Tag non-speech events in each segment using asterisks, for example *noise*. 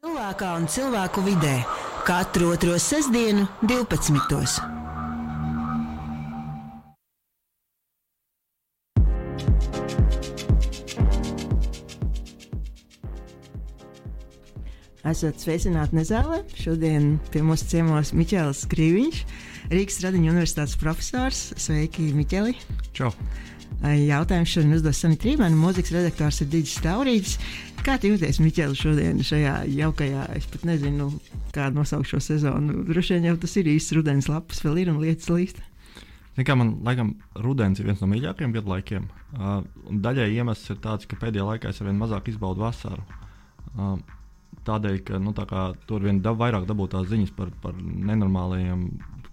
Cilvēkā un cilvēku vidē katru otro sestdienu, 12. Esat sveicināti Nezālē. Šodien pie mums ciemos Miķels Krīviņš, Rīgas Radiņu universitātes profesors. Sveiki, Miķeli! Čau! Jautājumu šodien uzdos Sanita Rīmēna, mūzikas redaktors ir Digis Taurītis. Kā tu jūties, Miķeli, šodien šajā jaukajā, es pat nezinu, kā nosaukt šo sezonu. Droši vien jau tas ir īsts rudens lapas, vēl ir un lietas līst. Kā man liekas, rudens ir viens no mīļākajiem gadu laikiem. Uh, daļai iemesls ir tāds, ka pēdējā laikā es arvien mazāk izbaudu vasaru. Uh, tādēļ, ka nu, tā tur vien dab, vairāk dabūt tās ziņas par, par nenormālajiem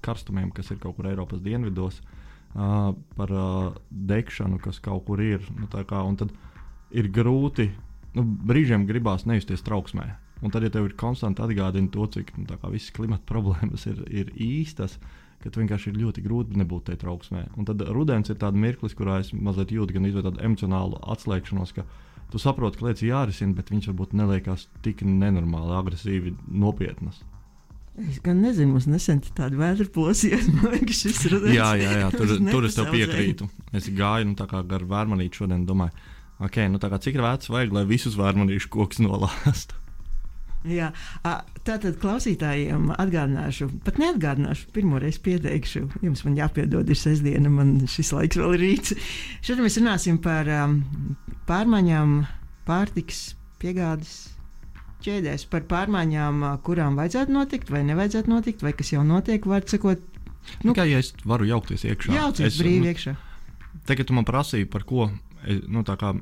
karstumiem, kas ir kaut kur Eiropas dienvidos, uh, par uh, degšanu, kas kaut kur ir. Nu, kā, tad ir grūti, nu, brīžiem gribās nejusties trauksmē. Un tad, ja tev ir konstanti atgādina to, cik nu, visas klimata *laughs* problēmas ir, ir īstas, ka vienkārši ir ļoti grūti nebūt tajā trauksmē. Un tad rudens ir tāds mirklis, kurā es mazliet jūtu gan tādu emocionālu atslēgšanos, ka tu saproti, ka lietas ir jārisina, bet viņš varbūt neliekas tik nenormāli, agresīvi, nopietnas. Es gan nezinu, mums nesen tāda plosījās. Man liekas, šis ir rudens. Jā, jā, jā *laughs* tur, tur es tev piekrītu. Es gāju nu, gar vērmanīti šodien, domāju, okay, nu, kā, cik vēts vajag, lai visus vērmanīšu kokus nolāstu. Jā, tātad klausītājiem atgādināšu, pat neatgādināšu, pirmo reizi pieteikšu. Jums man jāpiedod, ir sestdiena, man šis laiks vēl ir rīts. Šodien mēs runāsim par um, pārmaiņām, pārtiks piegādes ķēdēs, par pārmaiņām, kurām vajadzētu notikt vai nevajadzētu notikt, vai kas jau notiek, var sakot. Nu, Kā ja es varu jaukties iekšā? Jaucies brīvi iekšā. Tagad tu man prasīji, par ko, nu, tā kā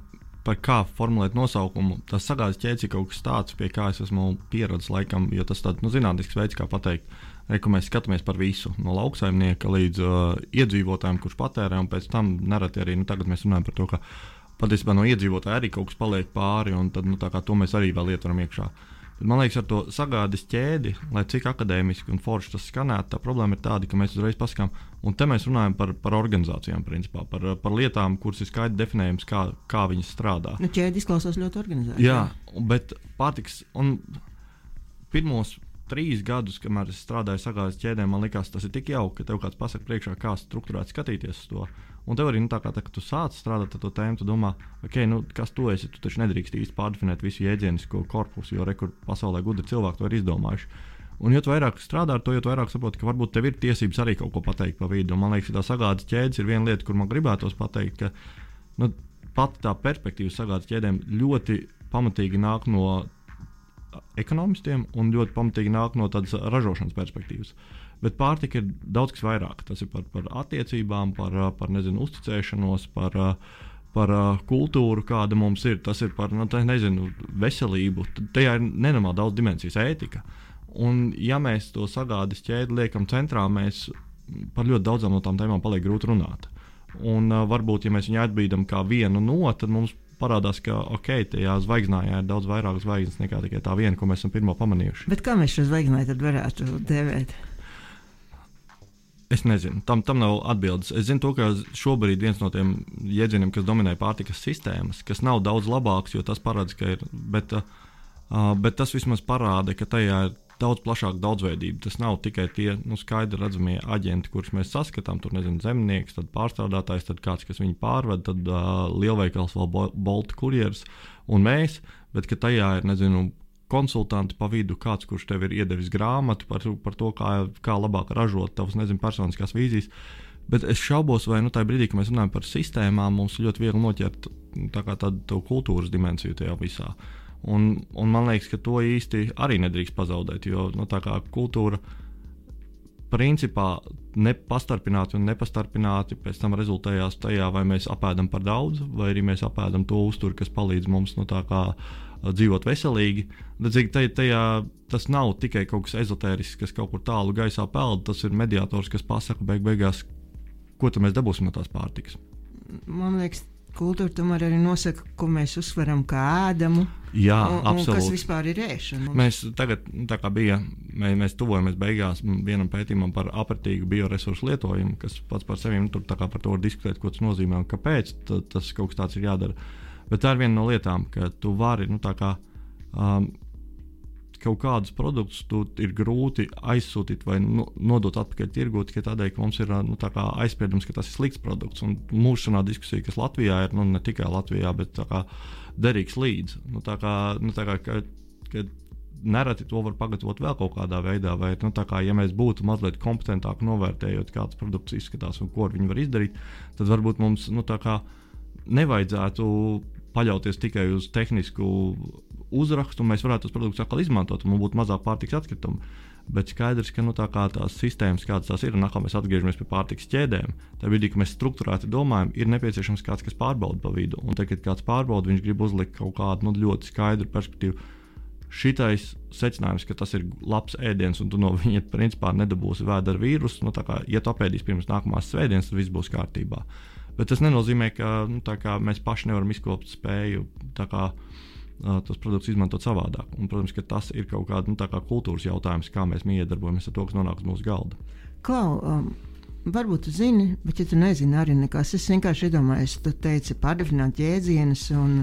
par kā formulēt nosaukumu. Tas sagādas ir kaut kas tāds, pie kā es esmu pieradis laikam, jo tas ir nu, zinātnisks veids, kā pateikt. Re, mēs skatāmies par visu, no lauksaimnieka līdz uh, iedzīvotājiem, kurš patērē, un pēc tam nereti arī nu, mēs runājam par to, ka patiesībā no iedzīvotāja arī kaut kas paliek pāri, un tad, nu, to mēs arī vēl ietveram iekšā. Uh, Bet, man liekas, ar to sagādas ķēdi, lai cik akadēmiski un forši tas skanētu, tā problēma ir tāda, ka mēs uzreiz pasakām, un te mēs runājam par, par organizācijām, principā, par, par lietām, kuras ir skaidri definējams, kā, kā viņas strādā. Nu, ķēde izklausās ļoti organizēta. Jā, bet pārtiks un pirmos trīs gadus, kamēr es strādāju sagādas ķēdē, man liekas, tas ir tik jauki, ka tev kāds pasaka priekšā, kā struktūrēt skatīties uz to. Un tev arī, nu, tā kā tā, tu sāc strādāt ar to tēmu, tu domā, ok, nu, kas tu esi? Tu taču nedrīkst īsti pārdefinēt visu jēdzienisko korpusu, jo rekur pasaulē gudri cilvēki to ir izdomājuši. Un, jo vairāk strādā ar to, jo vairāk saproti, ka varbūt tev ir tiesības arī kaut ko pateikt pa vidu. Un, man liekas, ka tā sagādas ķēdes ir viena lieta, kur man gribētos pateikt, ka nu, pat tā perspektīva sagādas ķēdēm ļoti pamatīgi nāk no ekonomistiem un ļoti pamatīgi nāk no tādas ražošanas perspektīvas. Bet pārtika ir daudz kas vairāk. Tas ir par, par attiecībām, par, par nezinu, uzticēšanos, par, par kultūru, kāda mums ir. Tas ir par nu, nezinu, veselību. Tajā ir nenormāli daudz dimensijas, ētika. Un, ja mēs to sagādas ķēdi liekam centrā, mēs par ļoti daudzām no tām tēmām paliek grūti runāt. Un, uh, varbūt, ja mēs viņu atbīdam kā vienu no, tad mums parādās, ka ok, tajā zvaigznājā ir daudz vairāk zvaigznes nekā tikai tā viena, ko mēs esam pirmo pamanījuši. Bet kā mēs šo zvaigznāju tad varētu dēvēt? Es nezinu, tam, tam nav atbildes. Es zinu, to, ka šobrīd viens no tiem jēdzieniem, kas dominē pārtikas sistēmas, kas nav daudz labāks, jo tas parāda, ka ir. Bet, uh, bet tas vismaz parāda, ka tajā ir daudz plašāka daudzveidība. Tas nav tikai tie nu, skaidri redzamie aģenti, kurus mēs saskatām. Tur nezinu, zemnieks, tad pārstrādātājs, tad kāds, kas viņu pārved, tad uh, lielveikals vēl bo bolta kurjeris un mēs. Bet tajā ir nezinu, konsultanti pa vidu, kāds, kurš tev ir iedevis grāmatu par, par to, kā, kā labāk ražot tavas nezinu, personiskās vīzijas. Bet es šaubos, vai nu, tajā brīdī, kad mēs runājam par sistēmām, mums ļoti viegli noķert tā tādu kultūras dimensiju tajā visā. Un, un man liekas, ka to īsti arī nedrīkst pazaudēt, jo nu, tā kā kultūra principā nepastarpināti un nepastarpināti pēc tam rezultējās tajā, vai mēs apēdam par daudz, vai arī mēs apēdam to uzturu, kas palīdz mums nu, kā, dzīvot veselīgi. Tad, tajā, tas nav tikai kaut kas ezotērisks, kas kaut kur tālu gaisā peld, tas ir mediātors, kas pasaka beig beigās, ko mēs dabūsim no tās pārtikas. Man liekas, kultūra tomēr arī nosaka, ko mēs uzsveram kā ēdamu. Jā, un, absolūti. Un kas vispār ir ēšana? Mēs tagad, tā kā bija, mēs, mēs tuvojamies beigās vienam pētījumam par apratīgu bioresursu lietojumu, kas pats par sevi nu, tur par to var diskutēt, ko tas nozīmē un kāpēc tas kaut kas tāds ir jādara. Bet tā ir viena no lietām, ka tu vari, nu, kā. Um, kaut kādus produktus ir grūti aizsūtīt vai nu, nodot atpakaļ tirgū tikai tādēļ, ka mums ir nu, aizspriedums, ka tas ir slikts produkts. Un mūsu šādā diskusija, kas Latvijā ir, nu, ne tikai Latvijā, bet kā, derīgs līdzi. Nu, tā kā, nu, tā kā, ka, ka nereti to var pagatavot vēl kaut kādā veidā. Vai, nu, kā, ja mēs būtu mazliet kompetentāki novērtējot, kāds produkts izskatās un ko viņi var izdarīt, tad varbūt mums nu, nevajadzētu paļauties tikai uz tehnisku uzrakstu, mēs varētu tos produktus atkal izmantot, un būtu mazāk pārtiks atkritumu. Bet skaidrs, ka nu, tā tās sistēmas, kādas tās ir, un atkal mēs atgriežamies pie pārtiks ķēdēm, tad brīdī, kad mēs struktūrēti domājam, ir nepieciešams kāds, kas pārbauda pa vidu. Un tad, kad kāds pārbauda, viņš grib uzlikt kaut kādu nu, ļoti skaidru perspektīvu. Šitais secinājums, ka tas ir labs ēdiens, un tu no viņa principā nedabūsi vēdera vīrusu, nu, kā, ja tu apēdīsi pirms nākamās svētdienas, tad viss būs kārtībā. Bet tas nenozīmē, ka nu, mēs paši nevaram izkopt spēju kā, tos produktus izmantot savādāk. Un, protams, ka tas ir kaut kāda nu, kā kultūras jautājums, kā mēs iedarbojamies ar to, kas nonāk uz mūsu galda. Klau, um, varbūt jūs zini, bet ja tu nezini arī nekas, es vienkārši iedomājos, tu teici pārdefinēt jēdzienus. Un,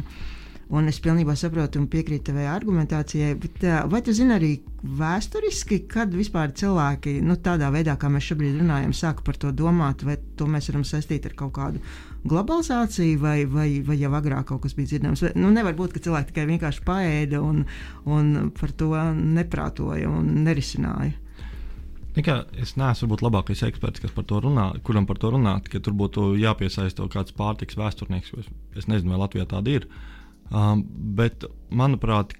Un es pilnībā saprotu un piekrītu tavai argumentācijai. Bet, vai tu zini arī vēsturiski, kad vispār cilvēki nu, tādā veidā, kā mēs šobrīd runājam, sāka par to domāt, vai to mēs varam saistīt ar kaut kādu globalizāciju, vai, vai, vai jau agrāk kaut kas bija dzirdams? Nu, nevar būt, ka cilvēki tikai vienkārši paēda un, un par to neprātoja un nerisināja. Nekā, es neesmu varbūt labākais eksperts, kas par to runā, kuram par to runāt, ka tur būtu jāpiesaista kaut kāds pārtiks vēsturnieks. Es, es nezinu, vai Latvijā tāda ir. Uh, Um, bet, manuprāt,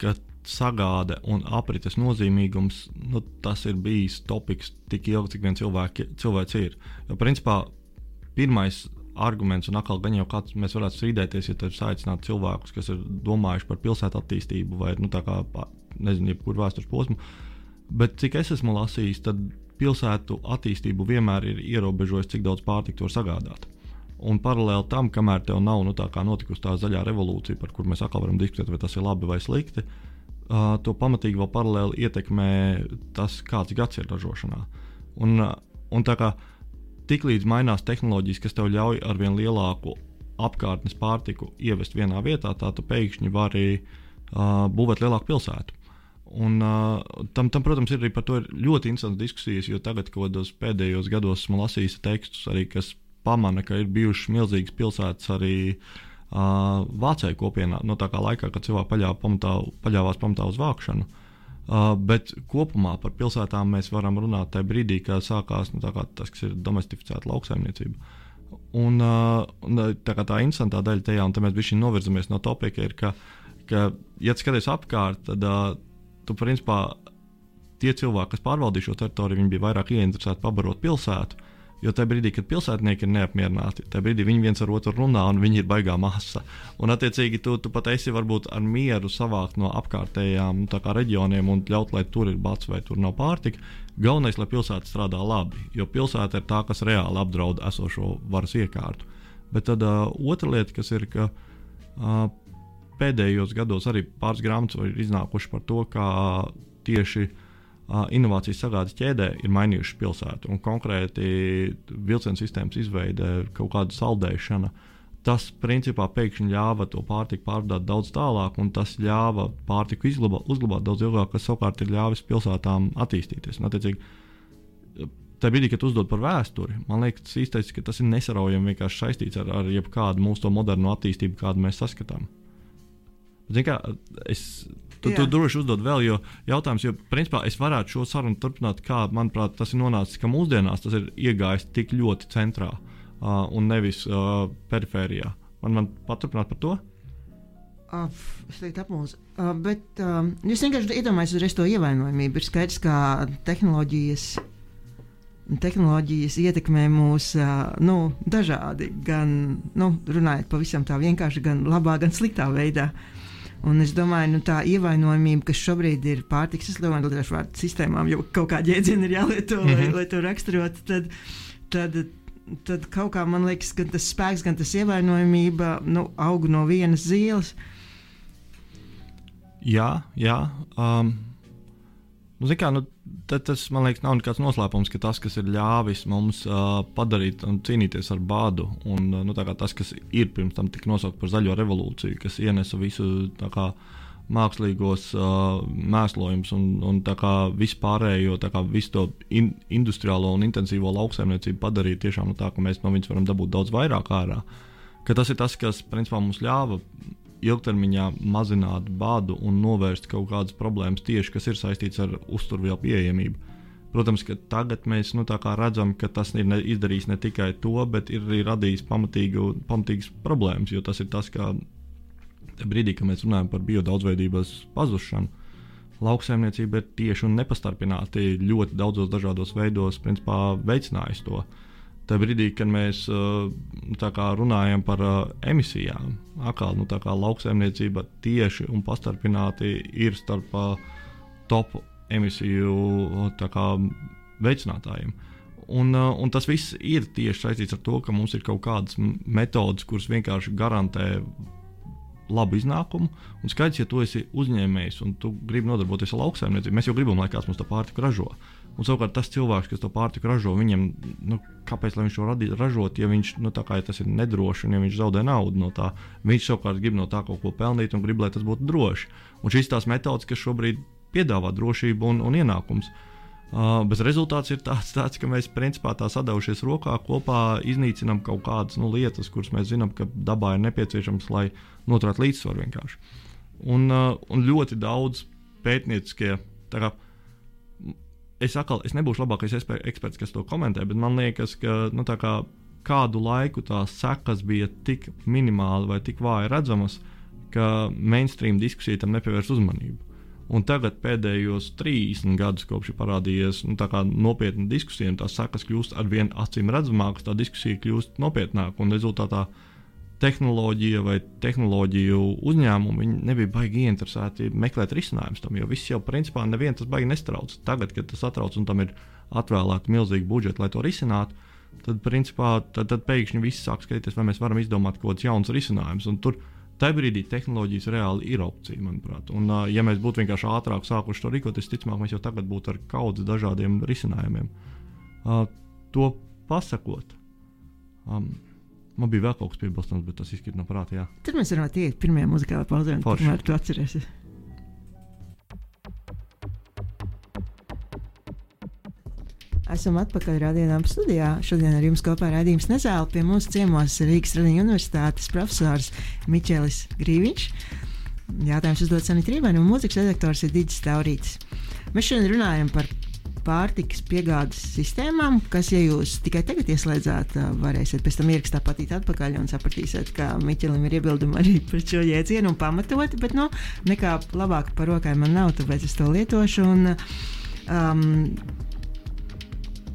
sagāde un aprites nozīmīgums, nu, tas ir bijis topiks tik ilgi, cik vien cilvēki, cilvēks ir. Jo, principā, pirmais arguments, un atkal gan jau kāds mēs varētu strīdēties, ja tur aicināt cilvēkus, kas ir domājuši par pilsētu attīstību vai, nu, tā kā, nezinu, jebkuru vēstures posmu. Bet cik es esmu lasījis, tad pilsētu attīstību vienmēr ir ierobežojis, cik daudz pārtiku var sagādāt. Un paralēli tam, kamēr tev nav nu, tā notikusi tā zaļā revolūcija, par kuru mēs atkal varam diskutēt, vai tas ir labi vai slikti, uh, to pamatīgi vēl paralēli ietekmē tas, kāds gads ir ražošanā. Un, un tā kā tiklīdz mainās tehnoloģijas, kas tev ļauj ar vien lielāku apkārtnes pārtiku ievest vienā vietā, tā tu pēkšņi vari uh, būvēt lielāku pilsētu. Un, uh, tam, tam, protams, ir arī par to ir ļoti interesants diskusijas, jo tagad, kad pēdējos gados esmu lasījis tekstus, arī, kas pamana, ka ir bijušas milzīgas pilsētas arī uh, Vācijā kopienā, no tā kā laikā, kad cilvēki paļāva pamatā, paļāvās pamatā uz vākšanu. Uh, bet kopumā par pilsētām mēs varam runāt tajā brīdī, kad sākās nu, tas, kas ir domestificēta lauksaimniecība. Un, uh, un tā, tā interesantā daļa tajā, un mēs visi novirzamies no topika, ir, ka, ka ja skaties apkārt, tad uh, tu principā tie cilvēki, kas pārvaldīja šo teritoriju, viņi bija vairāk ieinteresēti pabarot pilsētu. Jo tajā brīdī, kad pilsētnieki ir neapmierināti, tajā brīdī viņi viens ar otru runā un viņi ir baigā masa. Un, attiecīgi, tu, tu pat esi varbūt ar mieru savākt no apkārtējām nu, reģioniem un ļaut, lai tur ir bats vai tur nav pārtika. Galvenais, lai pilsēta strādā labi, jo pilsēta ir tā, kas reāli apdraud esošo varas iekārtu. Bet tad uh, otra lieta, kas ir, ka uh, pēdējos gados arī pāris grāmatas ir iznākušas par to, kā tieši uh, inovācijas sagādas ķēdē ir mainījušas pilsētu. Un konkrēti vilcienu sistēmas izveide, kaut kāda saldēšana. Tas principā pēkšņi ļāva to pārtiku pārvadāt daudz tālāk, un tas ļāva pārtiku izglabāt, uzglabāt daudz ilgāk, kas savukārt ir ļāvis pilsētām attīstīties. Un, attiecīgi, tajā brīdī, kad uzdod par vēsturi, man liekas, īstais, ka tas ir nesaraujami saistīts ar, ar jebkādu mūsu modernu attīstību, kādu mēs saskatām. Zin kā, es Tu, tu droši uzdod vēl, jo jautājums, jo principā es varētu šo sarunu turpināt, kā manuprāt, tas ir nonācis, ka mūsdienās tas ir iegājis tik ļoti centrā uh, un nevis uh, perifērijā. Man, man paturpināt par to? Uh, es teiktu, apmūs. Uh, bet uh, jūs vienkārši iedomājaties to ievainojamību. Ir skaidrs, ka tehnoloģijas, tehnoloģijas ietekmē mūs uh, nu, dažādi. Gan nu, runājot pavisam tā vienkārši, gan labā, gan sliktā veidā. Uh, Un es domāju, nu, tā ievainojamība, kas šobrīd ir pārtiks izlaišanas sistēmām, jau kaut kāda jēdziena ir jālieto, mm -hmm. lai, mhm. lai to raksturotu, tad, tad, tad kaut kā man liekas, ka tas spēks, gan tas ievainojamība nu, aug no vienas zīles. Jā, jā. Um, nu, kā, nu, tas man liekas, nav nekāds noslēpums, ka tas, kas ir ļāvis mums uh, padarīt un cīnīties ar bādu, un uh, nu, tas, kas ir pirms tam tika nosaukts par zaļo revolūciju, kas ienesa visu kā, mākslīgos uh, mēslojumus un, un vispārējo, visu to in, industriālo un intensīvo lauksaimniecību padarīt tiešām no tā, ka mēs no viņas varam dabūt daudz vairāk ārā. Ka tas ir tas, kas principā mums ļāva ilgtermiņā mazināt badu un novērst kaut kādas problēmas tieši, kas ir saistīts ar uzturvielu pieejamību. Protams, ka tagad mēs nu, redzam, ka tas ir ne, izdarījis ne tikai to, bet ir arī radījis pamatīgu, pamatīgas problēmas. Jo tas ir tas, ka brīdī, kad mēs runājam par biodaudzveidības pazušanu, lauksaimniecība ir tieši un nepastarpināti ļoti daudzos dažādos veidos principā, veicinājusi to. Tā brīdī, kad mēs uh, runājam par uh, emisijām, atkal nu, lauksaimniecība tieši un pastarpināti ir starp uh, top emisiju kā, veicinātājiem. Un, un tas viss ir tieši saistīts ar to, ka mums ir kaut kādas metodes, kuras vienkārši garantē labu iznākumu. Un skaidrs, ja tu esi uzņēmējs un tu gribi nodarboties ar lauksaimniecību, mēs jau gribam, lai kāds mums to pārtiku ražo. Un savukārt tas cilvēks, kas to pārtiku ražo, viņam, nu, kāpēc viņš to radī, ražot, ja viņš nu, kā, ja tas ir nedroši un ja viņš zaudē naudu no tā, viņš savukārt grib no tā kaut ko pelnīt un grib, lai tas būtu droši. Un šīs tās metodas, kas šobrīd piedāvā drošību un, un ienākumus. Uh, bet rezultāts ir tāds, tāds, ka mēs principā tā sadaužies rokā kopā iznīcinām kaut kādas nu, lietas, kuras mēs zinām, ka dabā ir nepieciešamas, lai noturētu līdzsvaru vienkārši. Un, uh, un ļoti daudz pētnieciskie. Kā, es atkal es nebūšu labākais eksperts, kas to komentē, bet man liekas, ka nu, kā, kādu laiku tās sekas bija tik minimāli vai tik vāji redzamas, ka mainstream diskusija tam nepievērs uzmanību. Un tagad pēdējos 30 gadus, kopš ir parādījies nu, nopietna diskusija, tās sekas kļūst ar vien acīm redzamākas, tā diskusija kļūst nopietnāka. Un rezultātā tehnoloģija vai tehnoloģiju uzņēmumi nebija baigi interesēti meklēt risinājumus tam, jo viss jau principā nevienu tas baigi nestrauc. Tagad, kad tas atrauc un tam ir atvēlēta milzīga budžeta, lai to risinātu, tad, principā, tad, tad pēkšņi viss sāk skatīties, vai mēs varam izdomāt kaut kādus jaunus risinājumus. Tur tajā brīdī tehnoloģijas reāli ir opcija, manuprāt. Un, ja mēs būtu vienkārši ātrāk sākuši to rīkot, es ticamāk, mēs jau tagad būtu ar kaudzes dažādiem risinājumiem. Uh, to pasakot, um, man bija vēl kaut kas piebilstams, bet tas izkrīt no prāta. Jā. Tad mēs varam iet pirmajā muzikālajā pauzē, un tomēr tu atcerēsies. Esam atpakaļ Rādījumā studijā. Šodien ar jums kopā raidījums Nezēla. Pie mums ciemos Rīgas Tradiņu universitātes profesors Miķelis Grīviņš. Jautājums uzdot Sanita Rībēna un mūzikas redaktors ir Digis Taurītis. Mēs šodien runājam par pārtikas piegādes sistēmām, kas, ja jūs tikai tagad ieslēdzāt, varēsiet pēc tam ierakstā patīt atpakaļ un sapratīsiet, ka Miķelim ir iebildumi arī *laughs* par šo jēdzienu un pamatoti, bet nu, nekā labāk par rokai man nav, tāpēc es to lietošu. Un, um,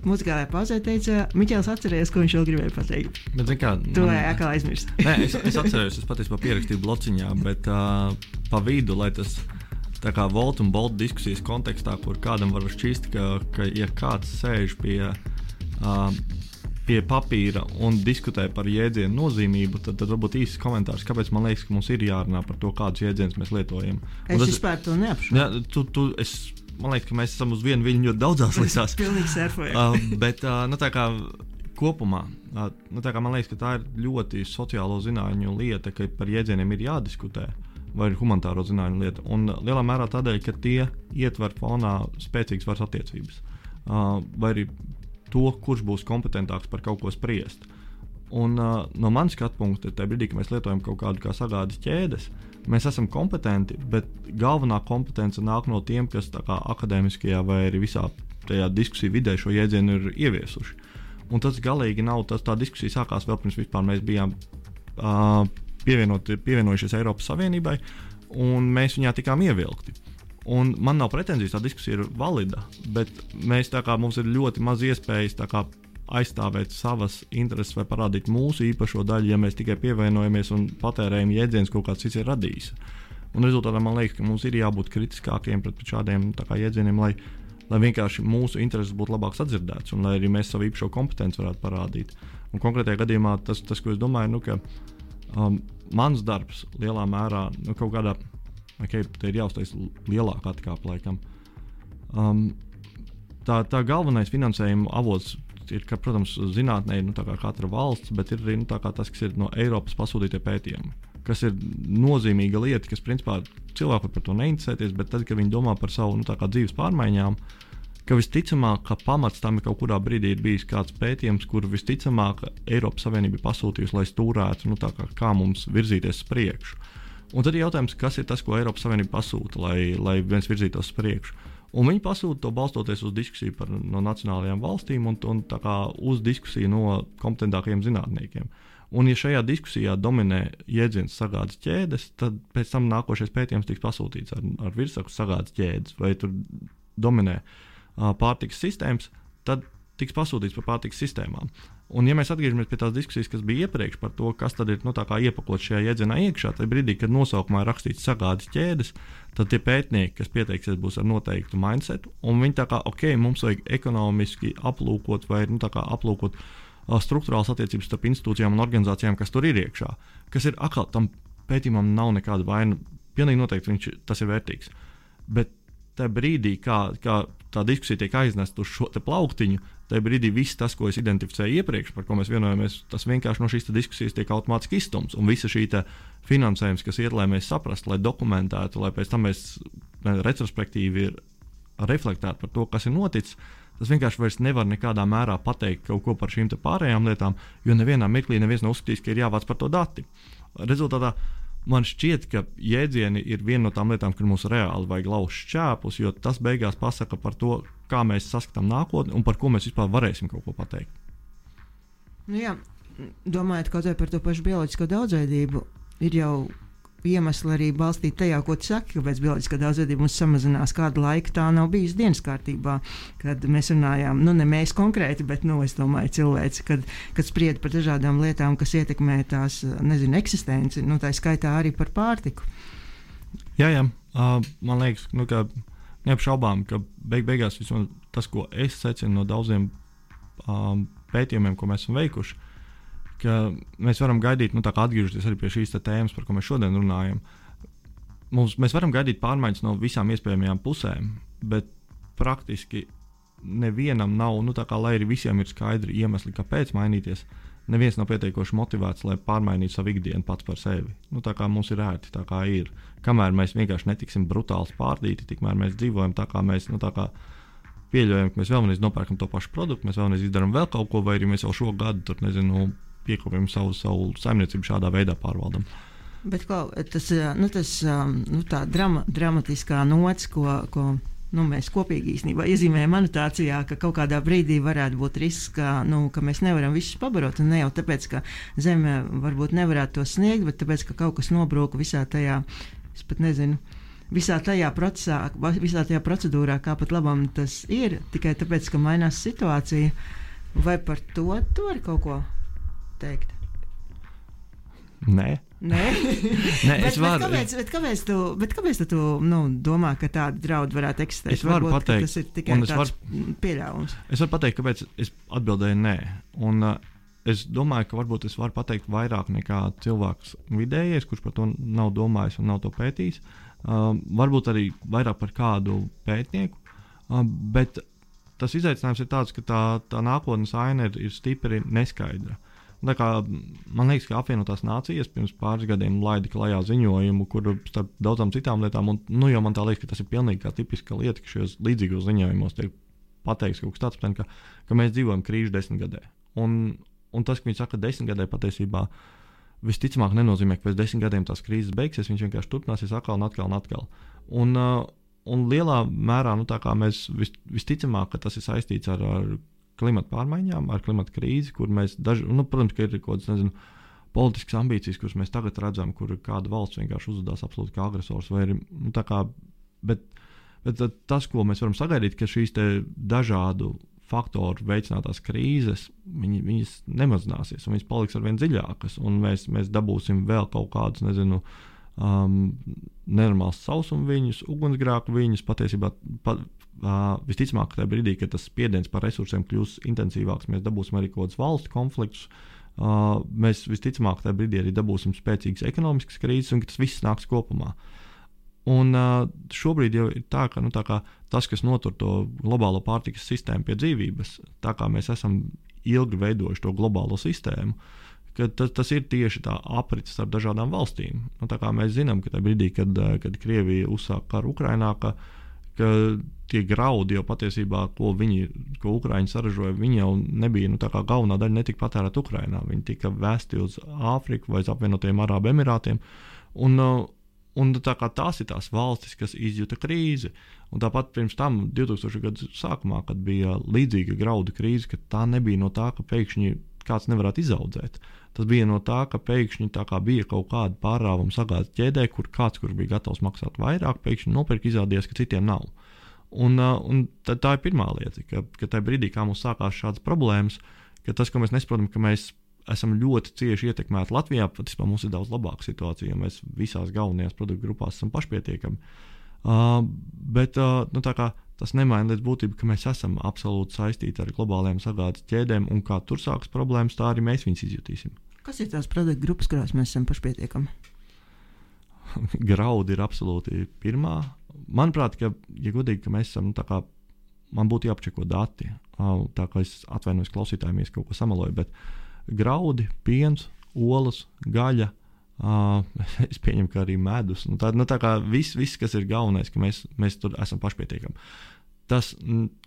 muzikālajā pauzē teica, Miķels atcerējās, ko viņš vēl gribēja pateikt. Bet, kā, tu man... atkal aizmirsti. Nē, es, es atceros, es patiesībā pierakstīju blociņā, bet uh, pa vidu, lai tas tā kā Volta un Bolta diskusijas kontekstā, kur kādam var šķist, ka, ka ja kāds sēž pie. Uh, pie papīra un diskutē par jēdzienu nozīmību, tad, tad varbūt īsts komentārs, kāpēc man liekas, ka mums ir jārunā par to, kādus jēdzienus mēs lietojam. Un es tas, vispār to neapšaubu. Jā, tu, tu, es man liekas, ka mēs esam uz vienu viļņu ļoti daudzās *laughs* lietās. Pilnīgi surfējam. uh, bet uh, nu, tā kā kopumā, uh, nu, tā kā man liekas, ka tā ir ļoti sociālo zinātņu lieta, ka par jēdzieniem ir jādiskutē. Vai ir humanitāro zinātņu lieta. Un lielā mērā tādēļ, ka tie ietver fonā spēcīgas varas attiecības. Uh, vai arī to, kurš būs kompetentāks par kaut ko spriest. Un, uh, no manas skatu punkta, tajā brīdī, kad mēs lietojam kaut kādu kā sagādas ķēdes, uh, Mēs esam kompetenti, bet galvenā kompetence nāk no tiem, kas akadēmiskajā vai arī visā tajā diskusiju vidē šo jēdzienu ir ieviesuši. Un tas galīgi nav tas, tā diskusija sākās vēl pirms mēs bijām uh, pievienojušies Eiropas Savienībai, un mēs viņā tikām ievilkti. Un man nav pretenzijas, tā diskusija ir valida, bet mēs tā kā mums ir ļoti maz iespējas aizstāvēt savas intereses vai parādīt mūsu īpašo daļu, ja mēs tikai pievienojamies un patērējam jēdzienus, ko kāds cits ir radījis. Un rezultātā man liekas, ka mums ir jābūt kritiskākiem pret šādiem jēdzieniem, lai, lai vienkārši mūsu intereses būtu labāk sadzirdētas un lai arī mēs savu īpašo kompetenci varētu parādīt. Un konkrētajā gadījumā tas, tas ko es domāju, nu, ka um, mans darbs lielā mērā nu, kaut kādā okay, ir jāuztais lielāka atkāpe laikam. Um, tā, tā galvenais finansējuma avots ir, ka, protams, zinātnē ir nu, katra valsts, bet ir arī nu, tas, kas ir no Eiropas pasūtītie pētījumi. kas ir nozīmīga lieta, kas principā cilvēki par to neinteresēties, bet tad, kad viņi domā par savu nu, dzīves pārmaiņām, ka visticamāk, ka pamats tam ir kaut kurā brīdī bijis kāds pētījums, kur visticamāk Eiropas Savienība ir pasūtījusi, lai stūrētu, nu, kā, kā mums virzīties uz priekšu. Un tad ir jautājums, kas ir tas, ko Eiropas Savienība pasūta, lai, lai viens virzītos uz priekšu. Un viņi pasūta to balstoties uz diskusiju par, no nacionālajām valstīm un, un uz diskusiju no kompetentākajiem zinātniekiem. Un, ja šajā diskusijā dominē jēdziens sagādas ķēdes, tad pēc tam nākošais pētījums tiks pasūtīts ar, ar virsraku sagādas ķēdes, vai tur dominē uh, pārtikas sistēmas, tad tiks pasūtīts par pārtikas sistēmām. Un, ja mēs atgriežamies pie tās diskusijas, kas bija iepriekš par to, kas tad ir nu, iepakot šajā jēdzienā iekšā, tad brīdī, kad nosaukumā ir rakstīts sagādas ķēdes, tad tie pētnieki, kas pieteiksies, būs ar noteiktu mindsetu. Un viņi tā kā, ok, mums vajag ekonomiski aplūkot vai nu, aplūkot struktūrāls attiecības starp institūcijām un organizācijām, kas tur ir iekšā. Kas ir atkal tam pētījumam nav nekāda vaina. Pilnīgi noteikti viņš, tas ir vērtīgs. Bet tajā brīdī, kā, kā tā diskusija tiek aiznesta uz šo plauktiņu, tajā brīdī viss tas, ko es identificēju iepriekš, par ko mēs vienojamies, tas vienkārši no šīs diskusijas tiek automātiski izstumts. Un visa šī finansējums, kas iet, lai mēs saprastu, lai dokumentētu, lai pēc tam mēs retrospektīvi reflektētu par to, kas ir noticis. Tas vienkārši vairs nevar nekādā mērā pateikt kaut ko par šīm pārējām lietām, jo nevienā mirklī neviens nav uzskatījis, ka ir jāvāc par to dati. Rezultātā man šķiet, ka jēdzieni ir viena no tām lietām, kur mums reāli vajag lauzt šķēpus, jo tas beigās pasaka par to, kā mēs saskatām nākotni un par ko mēs vispār varēsim kaut ko pateikt. Nu jā, domājot kaut vai par to pašu bioloģisko daudzveidību, ir jau iemesli arī balstīt tajā, ko tu saki, kāpēc bioloģiskā daudzveidība mums samazinās. Kādu laiku tā nav bijusi dienas kārtībā, kad mēs runājām, nu, ne mēs konkrēti, bet, nu, es domāju, cilvēci, kad, kad spried par dažādām lietām, kas ietekmē tās, nezinu, eksistenci, nu, tā skaitā arī par pārtiku. Jā, jā, uh, man liekas, nu, ka neapšaubām, ka beig beigās tas, ko es secinu no daudziem um, pētījumiem, ko mēs esam veikuši, ka mēs varam gaidīt, nu, atgriežoties arī pie šīs tēmas, par ko mēs šodien runājam. Mums, mēs varam gaidīt pārmaiņas no visām iespējamajām pusēm, bet praktiski nevienam nav, nu, kā, lai arī visiem ir skaidri iemesli, kāpēc mainīties. Neviens nav pietiekoši motivēts, lai pārmainītu savu ikdienu pats par sevi. Nu, tā kā mums ir ērti, tā kā ir. Kamēr mēs vienkārši netiksim brutāli pārdīti, tikmēr mēs dzīvojam tā, kā mēs. Nu, tā kā pieļaujam, ka mēs vēlamies nopērkam to pašu produktu, mēs vēlamies izdarīt vēl kaut ko, vai arī mēs jau šo gadu tur, nezinu, piekopjam savu, savu saimniecību šādā veidā pārvaldam. Bet ko, tas, nu, tas nu, tā drama, dramatiskā nots, ko, ko nu, mēs kopīgi īstenībā iezīmējam anotācijā, ka kaut kādā brīdī varētu būt risks, ka, nu, ka mēs nevaram visus pabarot. Ne jau tāpēc, ka zeme varbūt nevarētu to sniegt, bet tāpēc, ka kaut kas nobroka visā tajā, es pat nezinu. Visā tajā, procesā, visā tajā procedūrā, kā pat labam tas ir, tikai tāpēc, ka mainās situācija. Vai par to tu vari kaut ko teikt? Nē. Nē, *laughs* Nē bet, es varu. Bet kāpēc, bet kāpēc tu, bet kāpēc tu nu, domā, ka tāda drauda varētu eksistēt? Es varu Varbūt, pateikt, tas ir tikai tāds var, pieļaujams. Es varu pateikt, kāpēc es atbildēju nē. Un, uh, es domāju, ka varbūt es varu pateikt vairāk nekā cilvēks vidējais, kurš par to nav domājis un nav to pētījis. Uh, varbūt arī vairāk par kādu pētnieku. Uh, bet tas izaicinājums ir tāds, ka tā, tā nākotnes aina ir, ir stipri neskaidra. Kā, man liekas, ka apvienotās nācijas pirms pāris gadiem laida klajā ziņojumu, kur starp daudzām citām lietām, un nu, man liekas, ka tas ir pilnīgi tipiska lieta, ka šajos līdzīgos ziņojumos tiek pateikts kaut kas tāds, ten, ka, ka mēs dzīvojam krīžu desmitgadē. Un, un tas, ka viņi saka, ka desmitgadē patiesībā visticamāk nenozīmē, ka pēc desmit gadiem tās krīzes beigsies, viņš vienkārši turpināsies atkal un atkal un atkal. Un, uh, un lielā mērā nu, mēs vis, visticamāk, tas ir saistīts ar, ar klimata pārmaiņām, ar klimata krīzi, kur mēs daži, nu, protams, ka ir kaut kādas, nezinu, politiskas ambīcijas, kuras mēs tagad redzam, kur kāda valsts vienkārši uzvedās absolūti kā agresors. Vai, nu, kā, bet, bet tas, ko mēs varam sagaidīt, ka šīs dažādu faktoru veicinātās krīzes, viņi, viņas nemazināsies, un viņas paliks ar vien dziļākas, un mēs, mēs dabūsim vēl kaut kādus, nezinu, um, nenormāls sausuma viņus, ugunsgrēku viņus, patiesībā pa, Uh, visticamāk, tajā brīdī, kad tas spiediens par resursiem kļūs intensīvāks, mēs dabūsim arī kaut kādus valstu konfliktus. Uh, mēs visticamāk, tajā brīdī arī dabūsim spēcīgas ekonomiskas krīzes, un tas viss nāks kopumā. Un uh, šobrīd jau ir tā, ka nu, tā tas, kas notur to globālo pārtikas sistēmu pie dzīvības, tā kā mēs esam ilgi veidojuši to globālo sistēmu, ka tas, tas ir tieši tā aprits ar dažādām valstīm. Nu, mēs zinām, ka tajā brīdī, kad, kad Krievija uzsāka karu Ukrajinā, ka, ka tie graudi jau patiesībā, ko viņi, ko Ukrāņi saražoja, viņi jau nebija, nu, tā kā galvenā daļa netika patērēta Ukrajinā. Viņi tika vēsti uz Āfriku vai uz apvienotajiem Arābu Emirātiem. Un, un tā kā tās ir tās valstis, kas izjuta krīzi. Un tāpat pirms tam, 2000. gadu sākumā, kad bija līdzīga graudu krīze, tā nebija no tā, ka pēkšņi kāds nevarētu izaudzēt. Tas bija no tā, ka pēkšņi tā bija kaut kāda pārāvuma sagādas ķēdē, kur kāds, kurš bija gatavs maksāt vairāk, pēkšņi nopirka, izrādījās, ka citiem nav. Un, uh, un tā, tā ir pirmā lieta, ka, ka tajā brīdī, kad mums sākās šādas problēmas, ka tas, ko mēs nesaprotam, ka mēs esam ļoti cieši ietekmēti Latvijā, patiesībā mums ir daudz labāka situācija, jo mēs visās galvenajās produktu grupās esam pašpietiekami. Uh, bet uh, nu, tas nemaina līdz būtībai, ka mēs esam absolūti saistīti ar globālajām sagādas ķēdēm, un kā tur sākas problēmas, tā arī mēs viņus izjutīsim. Kas ir tās produktu grupas, kurās mēs esam pašpietiekami? *laughs* Graudi ir absolūti pirmā. Manuprāt, ka, ja godīgi, ka mēs esam, kā, man būtu jāapčeko dati. Tā kā es atvainojos klausītājiem, ja kaut ko samaloju, bet graudi, piens, olas, gaļa. Uh, *laughs* es pieņemu, ka arī medus. Nu, tā, nu, tā kā viss, vis, kas ir galvenais, ka mēs, mēs tur esam pašpietiekami. Tas,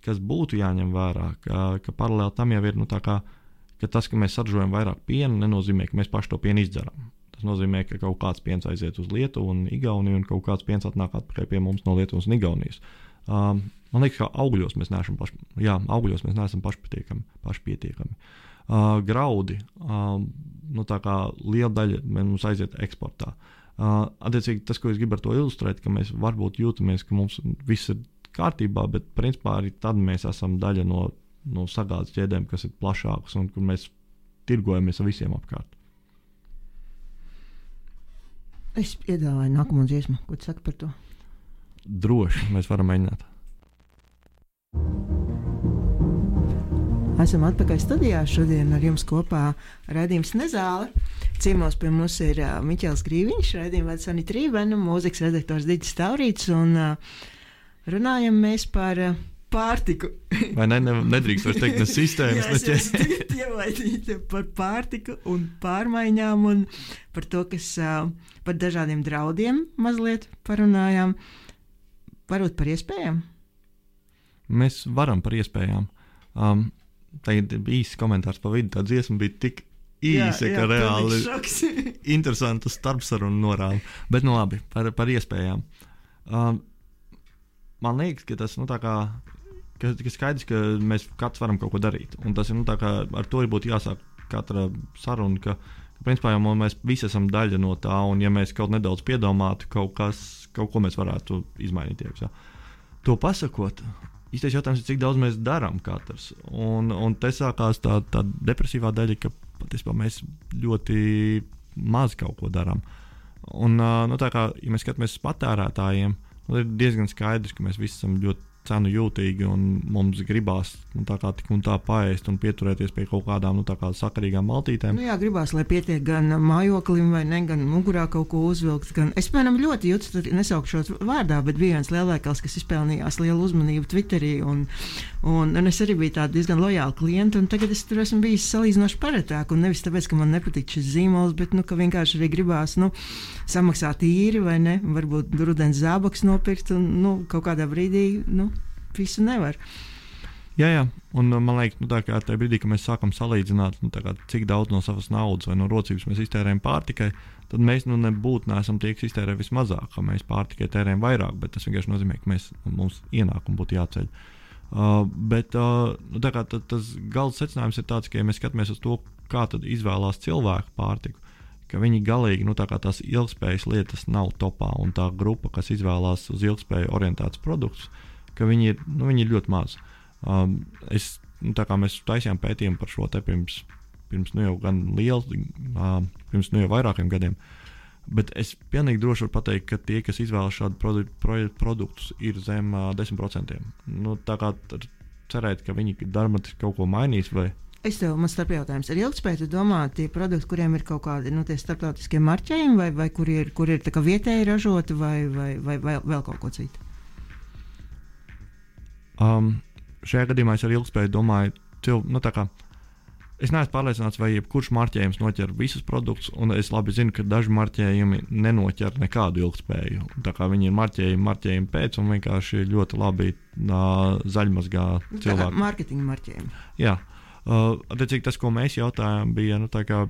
kas būtu jāņem vērā, ka, ka paralēli tam jau ir nu, tā kā uh, ka tas, ka mēs saražojam vairāk piena, nenozīmē, ka mēs paši to pienu izdzeram. Tas nozīmē, ka kaut kāds piens aiziet uz Lietuvu un Igauniju, un kaut kāds piens atnāk atpakaļ pie mums no Lietuvas un Igaunijas. Um, man liekas, ka augļos mēs neesam, paš, jā, augļos mēs neesam pašpietiekami. pašpietiekami. Uh, graudi, uh, nu, tā kā liela daļa mums aiziet eksportā. Uh, attiecīgi, tas, ko es gribu ar to ilustrēt, ka mēs varbūt jūtamies, ka mums viss ir kārtībā, bet principā arī tad mēs esam daļa no no sagādas ķēdēm, kas ir plašākas un kur mēs tirgojamies ar visiem apkārt. Es piedāvāju nākamo dziesmu, ko tu saki par to? Droši, mēs varam mēģināt. Esam atpakaļ studijā. Šodien ar jums kopā raidījums Nezāle. Ciemos pie mums ir uh, Miķels Grīviņš, raidījuma vada Sanita Rībena, mūzikas redaktors Digis Taurīts un uh, runājam mēs par uh, pārtiku. Vai ne, ne, nedrīkst vairs teikt, ne *laughs* sistēmas, ne ķēdes. *laughs* Ievaidīti par pārtiku un pārmaiņām un par to, kas par dažādiem draudiem mazliet parunājām. Varbūt par iespējām? Mēs varam par iespējām. Um, Tagad bija īsts komentārs pa vidu. Tā dziesma bija tik īsa, ka reāli *laughs* interesanta starpsarunu norāda. Bet, nu labi, par, par iespējām. Um, man liekas, ka tas nu, kā, ka, ka skaidrs, ka mēs katrs varam kaut ko darīt. Un tas ir nu, kā, ar to ir būtu jāsāk katra saruna. Ka, ka, principā, jau mēs visi esam daļa no tā, un ja mēs kaut nedaudz piedomātu, kaut, kas, kaut ko mēs varētu izmainīt. Iekšā. To pasakot, īstais jautājums ir, cik daudz mēs darām katrs. Un, un te sākās tā, tā depresīvā daļa, ka patiesībā mēs ļoti maz kaut ko darām. Un, nu, tā kā ja mēs skatāmies uz patērētājiem, tad ir diezgan skaidrs, ka mēs visi esam ļoti cenu jūtīgi un mums gribās nu, tā kā tik un tā paēst un pieturēties pie kaut kādām nu, kā sakarīgām maltītēm. Nu, jā, gribās, lai pietiek gan mājoklim, ne, gan mugurā kaut ko uzvilkt. Gan... Es, piemēram, ļoti jūtu, nesaukšu šo vārdā, bet bija viens lielveikals, kas izpelnījās lielu uzmanību Twitterī. Un, un, un es arī biju tāda diezgan lojāla klienta, un tagad es tur esmu bijis salīdzinoši paretāk. Nevis tāpēc, ka man nepatīk šis zīmols, bet nu, vienkārši arī gribās nu, samaksāt īri vai ne, varbūt rudens zābaks nopirkt un nu, kaut kādā brīdī. Nu, visu nevar. Jā, jā, un man liekas, nu, tā kā tajā brīdī, kad mēs sākam salīdzināt, nu, kā, cik daudz no savas naudas vai no rocības mēs iztērējam pārtikai, tad mēs nu, nebūtu neesam tie, kas iztērē vismazāk, ka mēs pārtikai tērējam vairāk, bet tas vienkārši nozīmē, ka mēs, mums ienākumi būtu jāceļ. Uh, bet uh, nu, kā, tad, tas gala secinājums ir tāds, ka, ja mēs skatāmies uz to, kā izvēlās cilvēku pārtiku, ka viņi galīgi nu, tā tās ilgspējas lietas nav topā, un tā grupa, kas izvēlās uz ilgspēju orientētus produktus, uh, ka viņi ir, nu, viņi ir ļoti mazi. Um, es, nu, tā kā mēs taisījām pētījumu par šo te pirms, pirms nu, jau gan liels, uh, pirms nu, jau vairākiem gadiem. Bet es pilnīgi droši varu pateikt, ka tie, kas izvēlas šādu produ produ produktus, ir zem uh, 10%. Nu, tā kā cerēt, ka viņi dramatiski kaut ko mainīs. Vai... Es tev man starp jautājums. Ar ilgspēju domāt, tie produkti, kuriem ir kaut kādi nu, starptautiskie marķējumi, vai, vai kur ir, kur ir vietēji ražoti, vai, vai, vai, vai vēl kaut ko citu? Um, šajā gadījumā es ar ilgspēju domāju, cil, nu, Es neesmu pārliecināts, vai jebkurš marķējums noķer visus produktus, un es labi zinu, ka daži marķējumi nenoķer nekādu ilgspēju. Tā kā viņi ir marķējumi, marķējumi pēc, un vienkārši ļoti labi uh, zaļmazgā cilvēku. Mārketinga marķējumi. Jā, uh, attiecīgi tas, ko mēs jautājām, bija, nu, kā,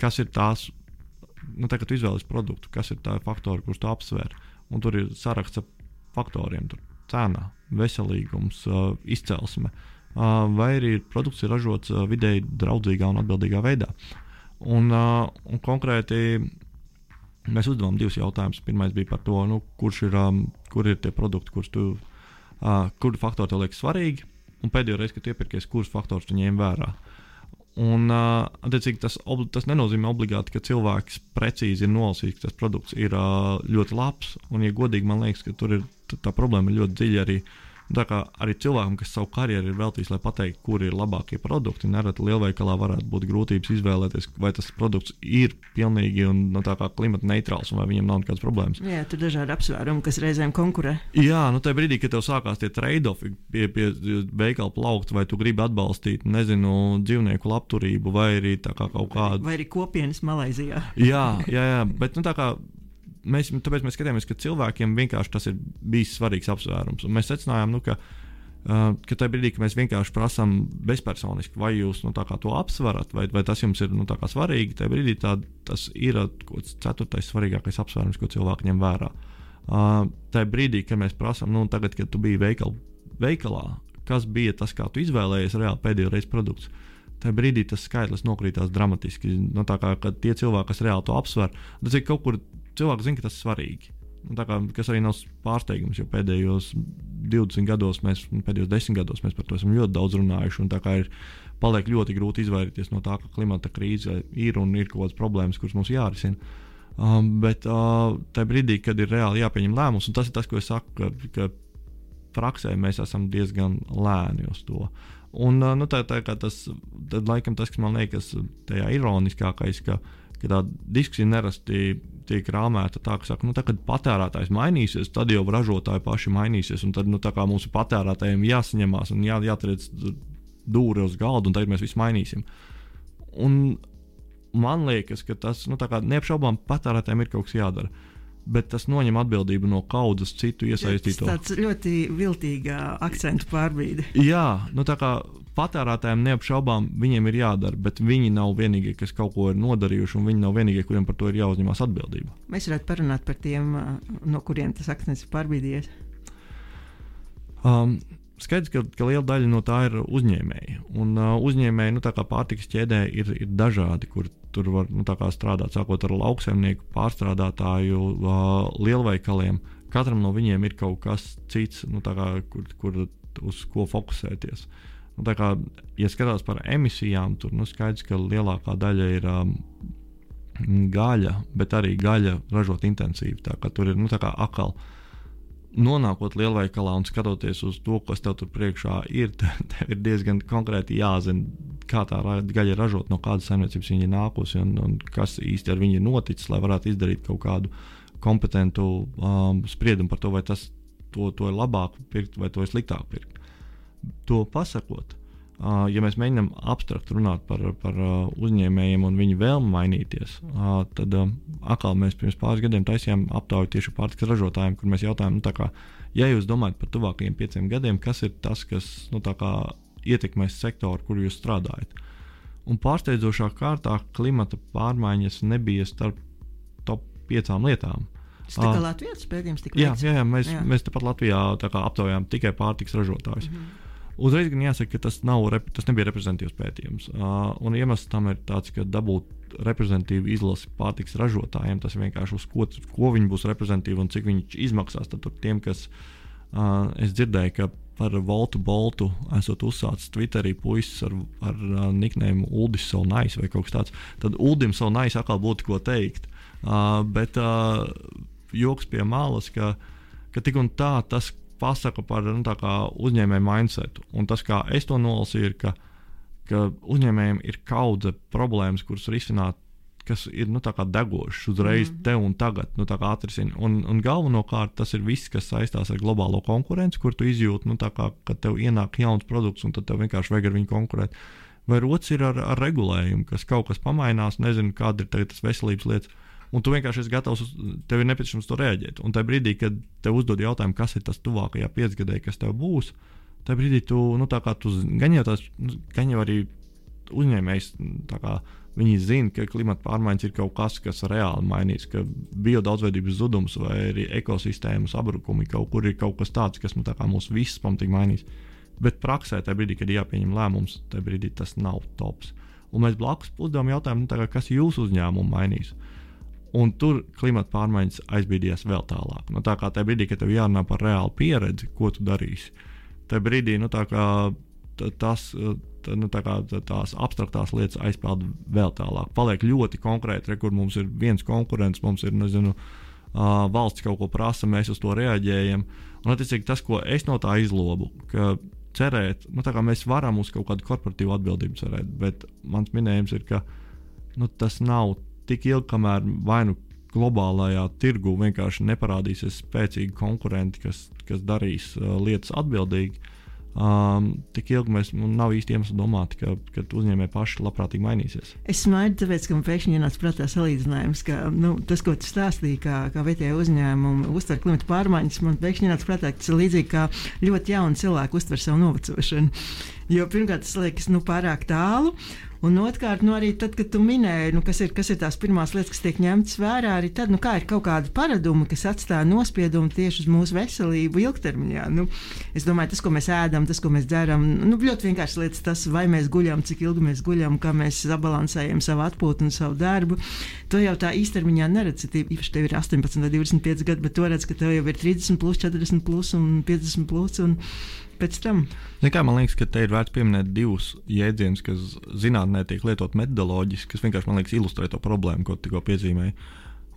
kas ir tās, nu, tā, kad izvēlies produktu, kas ir tā faktori, kurus tu apsver. Un tur ir saraksts ar faktoriem, tur cena, veselīgums, uh, izcelsme. Uh, vai arī produkts ir ražots vidēji draudzīgā un atbildīgā veidā. Un, un konkrēti mēs uzdevām divus jautājumus. Pirmais bija par to, nu, kurš ir, kur ir tie produkti, kurus tu, kuri faktori tev liekas svarīgi, un pēdējo reizi, kad iepirkies, kurus faktorus tu ņem vērā. Un, uh, tas, ob, tas nenozīmē obligāti, ka cilvēks precīzi ir nolasījis, ka tas produkts ir ļoti labs. Un, ja godīgi, man liekas, ka tur ir tā problēma ļoti dziļa arī uh, Tā kā arī cilvēkam, kas savu karjeru ir veltījis, lai pateiktu, kur ir labākie produkti, nereti lielveikalā varētu būt grūtības izvēlēties, vai tas produkts ir pilnīgi un no tā kā klimata neitrāls, vai viņam nav nekādas problēmas. Jā, tur ir dažādi apsvērumi, kas reizēm konkurē. Jā, nu tajā brīdī, kad tev sākās tie trade-offi pie, pie veikala plaukta, vai tu gribi atbalstīt, nezinu, dzīvnieku labturību, vai arī kaut kādu. Vai arī kopienas Malaisijā. jā, jā, jā, bet nu, tā kā mēs, tāpēc mēs skatāmies, ka cilvēkiem vienkārši tas ir bijis svarīgs apsvērums. Un mēs secinājām, nu, ka, uh, ka tajā brīdī, kad mēs vienkārši prasām bezpersoniski, vai jūs nu, to apsverat, vai, vai tas jums ir nu, svarīgi, tajā brīdī tā, tas ir kaut kāds ceturtais svarīgākais apsvērums, ko cilvēki ņem vērā. Uh, tajā brīdī, kad mēs prasām, nu, tagad, kad tu biji veikal, veikalā, kas bija tas, kā tu izvēlējies reāli pēdējo reizi produktu tajā brīdī tas skaitlis nokrītās dramatiski. No nu, tā kā tie cilvēki, kas reāli to apsver, tas ir kaut kur cilvēki zina, ka tas ir svarīgi. Un tā kā, kas arī nav pārsteigums, jo pēdējos 20 gados, mēs, pēdējos 10 gados mēs par to esam ļoti daudz runājuši. Tā kā ir paliek ļoti grūti izvairīties no tā, ka klimata krīze ir un ir kaut kādas problēmas, kuras mums jārisina. Um, bet uh, tajā brīdī, kad ir reāli jāpieņem lēmums, un tas ir tas, ko es saku, ka, ka praksē mēs esam diezgan lēni uz to. Un, uh, nu, tā, tā, tas, tad, laikam, tas, kas man liekas, tajā ironiskākais, ka, ka tā diskusija nerasti tiek rāmēta tā, ka, saka, nu, tā, kad patērētājs mainīsies, tad jau ražotāji paši mainīsies. Tad nu, mūsu patērētājiem jāsaņemās un jā, jāatriec dūri uz galda, un tad mēs visu mainīsim. Un man liekas, ka tas nu, neapšaubām patērētājiem ir kaut kas jādara. Bet tas noņem atbildību no kaudzes citu iesaistīto. Tas ļoti viltīga akcentu pārbīde. Jā, nu tā kā patērētājiem neapšaubām viņiem ir jādara, bet viņi nav vienīgie, kas kaut ko ir nodarījuši, un viņi nav vienīgie, kuriem par to ir jāuzņemas atbildība. Mēs varētu parunāt par tiem, no kuriem tas akcents ir pārbīdījies. Um, Skaidrs, ka, ka liela daļa no tā ir uzņēmēji. Un uh, uzņēmēji, nu, tā kā pārtikas ķēdē, ir, ir dažādi, kur tur var nu, strādāt, sākot ar lauksaimnieku, pārstrādātāju, uh, lielveikaliem. Katram no viņiem ir kaut kas cits, nu, kā, kur, kur uz ko fokusēties. Uh, nu, kā, ja skatās par emisijām, tur nu, skaidrs, ka lielākā daļa ir um, gaļa, bet arī gaļa ražot intensīvi. Tur ir nu, akal. Nonākot lielveikalā un skatoties uz to, kas tev tur priekšā ir, *laughs* tev ir diezgan konkrēti jāzina, kā tā gaļa ir ražota, no kādas saimniecības viņa ir nākusi un, un kas īsti ar viņu ir noticis, lai varētu izdarīt kaut kādu kompetentu um, spriedumu par to, vai tas to, to ir labāk pirkt vai to ir sliktāk pirkt. To pasakot, ja mēs mēģinām abstrakt runāt par, par uzņēmējiem un viņu vēlmu mainīties, tad atkal mēs pirms pāris gadiem taisījām aptauju tieši pārtikas ražotājiem, kur mēs jautājām, nu, kā, ja jūs domājat par tuvākajiem pieciem gadiem, kas ir tas, kas nu, kā, ietekmēs sektoru, kur jūs strādājat. Un pārsteidzošā kārtā klimata pārmaiņas nebija starp top piecām lietām. Tas kā Latvijas pētījums tika veikts. Jā, jā, mēs, jā. mēs tepat Latvijā aptaujājām tikai pārtiks ražotājus. Mm -hmm. Uzreiz gan jāsaka, ka tas, nav, tas nebija reprezentatīvs pētījums. Uh, un iemesls tam ir tāds, ka dabūt reprezentatīvu izlasi pārtiks ražotājiem, tas vienkārši uz ko, ko viņi būs reprezentatīvi un cik viņi izmaksās. Tad tiem, kas uh, es dzirdēju, ka par Voltu Boltu esot uzsācis Twitterī puisis ar, ar uh, niknēm Uldis Solnais vai kaut kas tāds, tad Uldim Solnais atkal būtu ko teikt. Uh, bet uh, joks pie malas, ka, ka tik un tā tas, pasaka par nu, uzņēmēju mindsetu. Un tas, kā es to nolasīju, ir, ka, ka uzņēmējiem ir kaudze problēmas, kuras risināt, kas ir nu, degošas uzreiz, mm. te un tagad, nu, atrisina. Un, un galvenokārt tas ir viss, kas saistās ar globālo konkurenci, kur tu izjūti, nu, kā, ka tev ienāk jauns produkts, un tad tev vienkārši vajag ar viņu konkurēt. vai otrs ir ar, ar regulējumu, kas kaut kas pamainās, nezinu, kāda ir tas veselības lietas. Un tu vienkārši esi gatavs, uz, tev ir nepieciešams to rēģēt. Un tajā brīdī, kad tev uzdod jautājumu, kas ir tas tuvākajā piecgadē, kas tev būs, tajā brīdī tu, nu, tā kā tu gan jau tās, gan jau arī uzņēmējs, kā, viņi zina, ka klimata pārmaiņas ir kaut kas, kas reāli mainīs, ka biodaudzveidības zudums vai arī ekosistēmas sabrukumi kaut kur ir kaut kas tāds, kas nu, kā mūs visus pamatīgi mainīs. Bet praksē, tajā brīdī, kad jāpieņem lēmums, tajā brīdī tas nav tops. Un mēs blakus uzdevām jautājumu, nu, kā, kas jūsu uzņēmumu mainīs. Un tur klimata pārmaiņas aizbīdījās vēl tālāk. Nu, tā kā tajā brīdī, kad tev jārunā par reālu pieredzi, ko tu darīsi, tajā brīdī nu, tā kā, tas, tā, nu, tā kā, tās abstraktās lietas aizpeld vēl tālāk. Paliek ļoti konkrēti, re, kur mums ir viens konkurents, mums ir nezinu, valsts kaut ko prasa, mēs uz to reaģējam. Un, attiecīgi, tas, ko es no tā izlobu, ka cerēt, nu, mēs varam uz kaut kādu korporatīvu atbildību cerēt, bet mans minējums ir, ka nu, tas nav tik ilgi, kamēr vai nu globālajā tirgu vienkārši neparādīsies spēcīgi konkurenti, kas, kas darīs uh, lietas atbildīgi. Um, tik ilgi mēs nu, nav īsti iemesls domāt, ka, ka uzņēmēji paši labprātīgi mainīsies. Es smaidu, tāpēc, ka man pēkšņi ienāca prātā salīdzinājums, ka nu, tas, ko tu stāstīji, kā, kā vietējā uzņēmuma uztver klimata pārmaiņas, man pēkšņi ienāca prātā, ka tas ir līdzīgi kā ļoti jauni cilvēki uztver savu novecošanu. Jo pirmkārt, tas liekas nu, pārāk tālu. Un otrkārt, nu, arī tad, kad tu minēji, nu, kas, ir, kas ir tās pirmās lietas, kas tiek ņemtas vērā, arī tad, nu, kā ir kaut kādi paradumi, kas atstāja nospiedumu tieši uz mūsu veselību ilgtermiņā. Nu, es domāju, tas, ko mēs ēdam, tas, ko mēs dzeram, nu, ļoti vienkārši lietas, tas, vai mēs guļam, cik ilgi mēs guļam, kā mēs sabalansējam savu atpūtu un savu darbu. To jau tā īstermiņā neredz. Īpaši tev ir 18 vai 25 gadi, bet to redz, ka tev jau ir 30, plus, 40 plus un 50 plus. Un, pēc tam. Zin kā, man liekas, ka te ir vērts pieminēt divus jēdzienus, kas zinātnē tiek lietot metodoloģiski, kas vienkārši liekas, ilustrē to problēmu, ko tikko piezīmēju.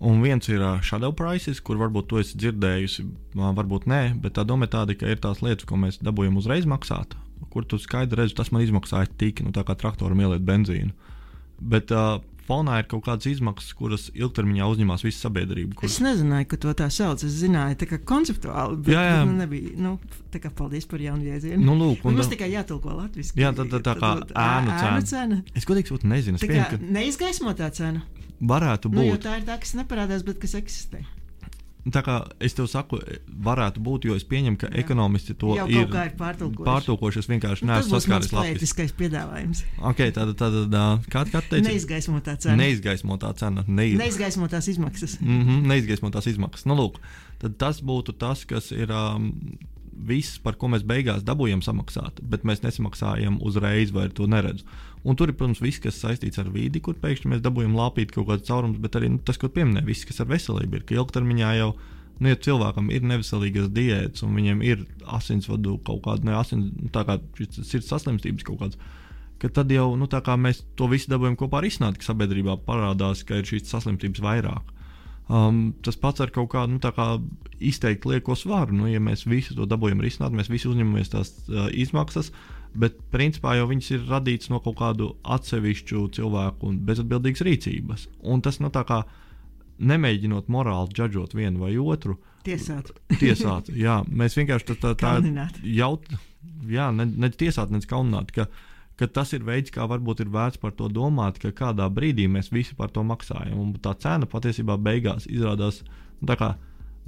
Un viens ir shadow prices, kur varbūt to esi dzirdējusi, varbūt nē, bet tā doma ir tāda, ka ir tās lietas, ko mēs dabūjam uzreiz maksāt, kur tu skaidri redzi, tas man izmaksāja tik, nu tā kā traktoram ieliet benzīnu. Bet uh, fonā ir kaut kādas izmaksas, kuras ilgtermiņā uzņemās visa sabiedrība. Kur... Es nezināju, ka to tā sauc. Es zināju, tā kā konceptuāli. Bet, jā, jā. Nu, nebija. Nu, tā kā paldies par jaunu jēdzienu. Nu, lūk, un, mums tikai jātulko latviešu. Jā, tā, tā, tā kā ēnu cena. cena. Es godīgi sakot, nezinu. Tā kā ka... neizgaismotā cena. Varētu būt. Nu, tā ir tā, kas neparādās, bet kas eksistē. Tā kā es tev saku, varētu būt, jo es pieņemu, ka Jā. ekonomisti to Jau ir, ir pārtulkojuši. pārtulkojuši. Es vienkārši nu, neesmu saskāries ar to piedāvājumu. Okay, tad, tad, tad, kā tā teica? Neizgaismotā cena. Neizgaismotā cena. Neiz... Neizgaismotās izmaksas. Mm -hmm, neizgaismotās izmaksas. Nu, lūk, tad tas būtu tas, kas ir. Um, viss, par ko mēs beigās dabūjam samaksāt, bet mēs nesamaksājam uzreiz, vai to neredzu. Un tur ir, protams, viss, kas saistīts ar vidi, kur pēkšņi mēs dabūjam lāpīt kaut kādas caurumus, bet arī nu, tas, ko pieminēja, viss, kas ar veselību ir, ka ilgtermiņā jau. Nu, ja cilvēkam ir neveselīgas diētas, un viņam ir asinsvadu kaut kāda ne asins, nu, tā kā sirds saslimstības kaut kādas, tad jau nu, mēs to visu dabūjam kopā ar iznādi, ka sabiedrībā parādās, ka ir šīs saslimstības vairāk. Um, tas pats ar kaut kādu nu, kā izteikti lieko svaru. Nu, ja mēs visu to dabūjam risināt, mēs visi uzņemamies tās uh, izmaksas, bet principā jau viņas ir radītas no kaut kādu atsevišķu cilvēku un bezatbildīgas rīcības. Un tas nu, tā kā nemēģinot morāli džudžot vienu vai otru. Tiesāt. *laughs* tiesāt jā, mēs vienkārši tā, tā, tā jaut, jā, ne, ne tiesāt, ne kaunināt. Ka, uh, ka tas ir veids, kā varbūt ir vērts par to domāt, ka kādā brīdī mēs visi par to maksājam. Un tā cena patiesībā beigās izrādās nu, tā kā.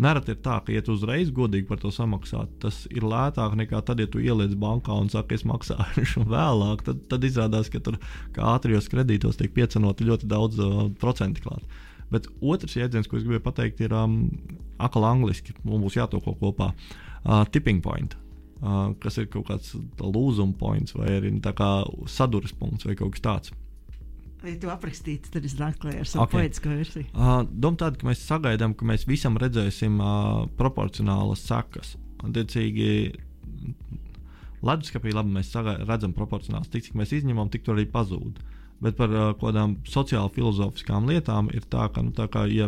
Nereti ir tā, ka, ja tu uzreiz godīgi par to samaksā, tas ir lētāk nekā tad, ja tu ieliec bankā un saki, es maksāšu *laughs* vēlāk. Tad, tad izrādās, ka tur ātrijos kredītos tiek piecenoti ļoti daudz uh, procentu klāt. Bet otrs jēdziens, ko es gribēju pateikt, ir um, akli angliski. Mums būs jātoko kopā. Uh, tipping point uh, kas ir kaut kāds lūzuma points vai arī nu, sadursmes punkts vai kaut kas tāds. Vai tu aprakstīsi, tad es nāku klajā ar savu okay. poetisko versiju? Uh, Doma tāda, ka mēs sagaidām, ka mēs visam redzēsim uh, proporcionālas sekas. Attiecīgi, leduskapī labi mēs redzam proporcionāls, tik cik mēs izņemam, tik tur arī pazūd. Bet par uh, kādām sociāli filozofiskām lietām ir tā, ka, nu, tā kā, ja,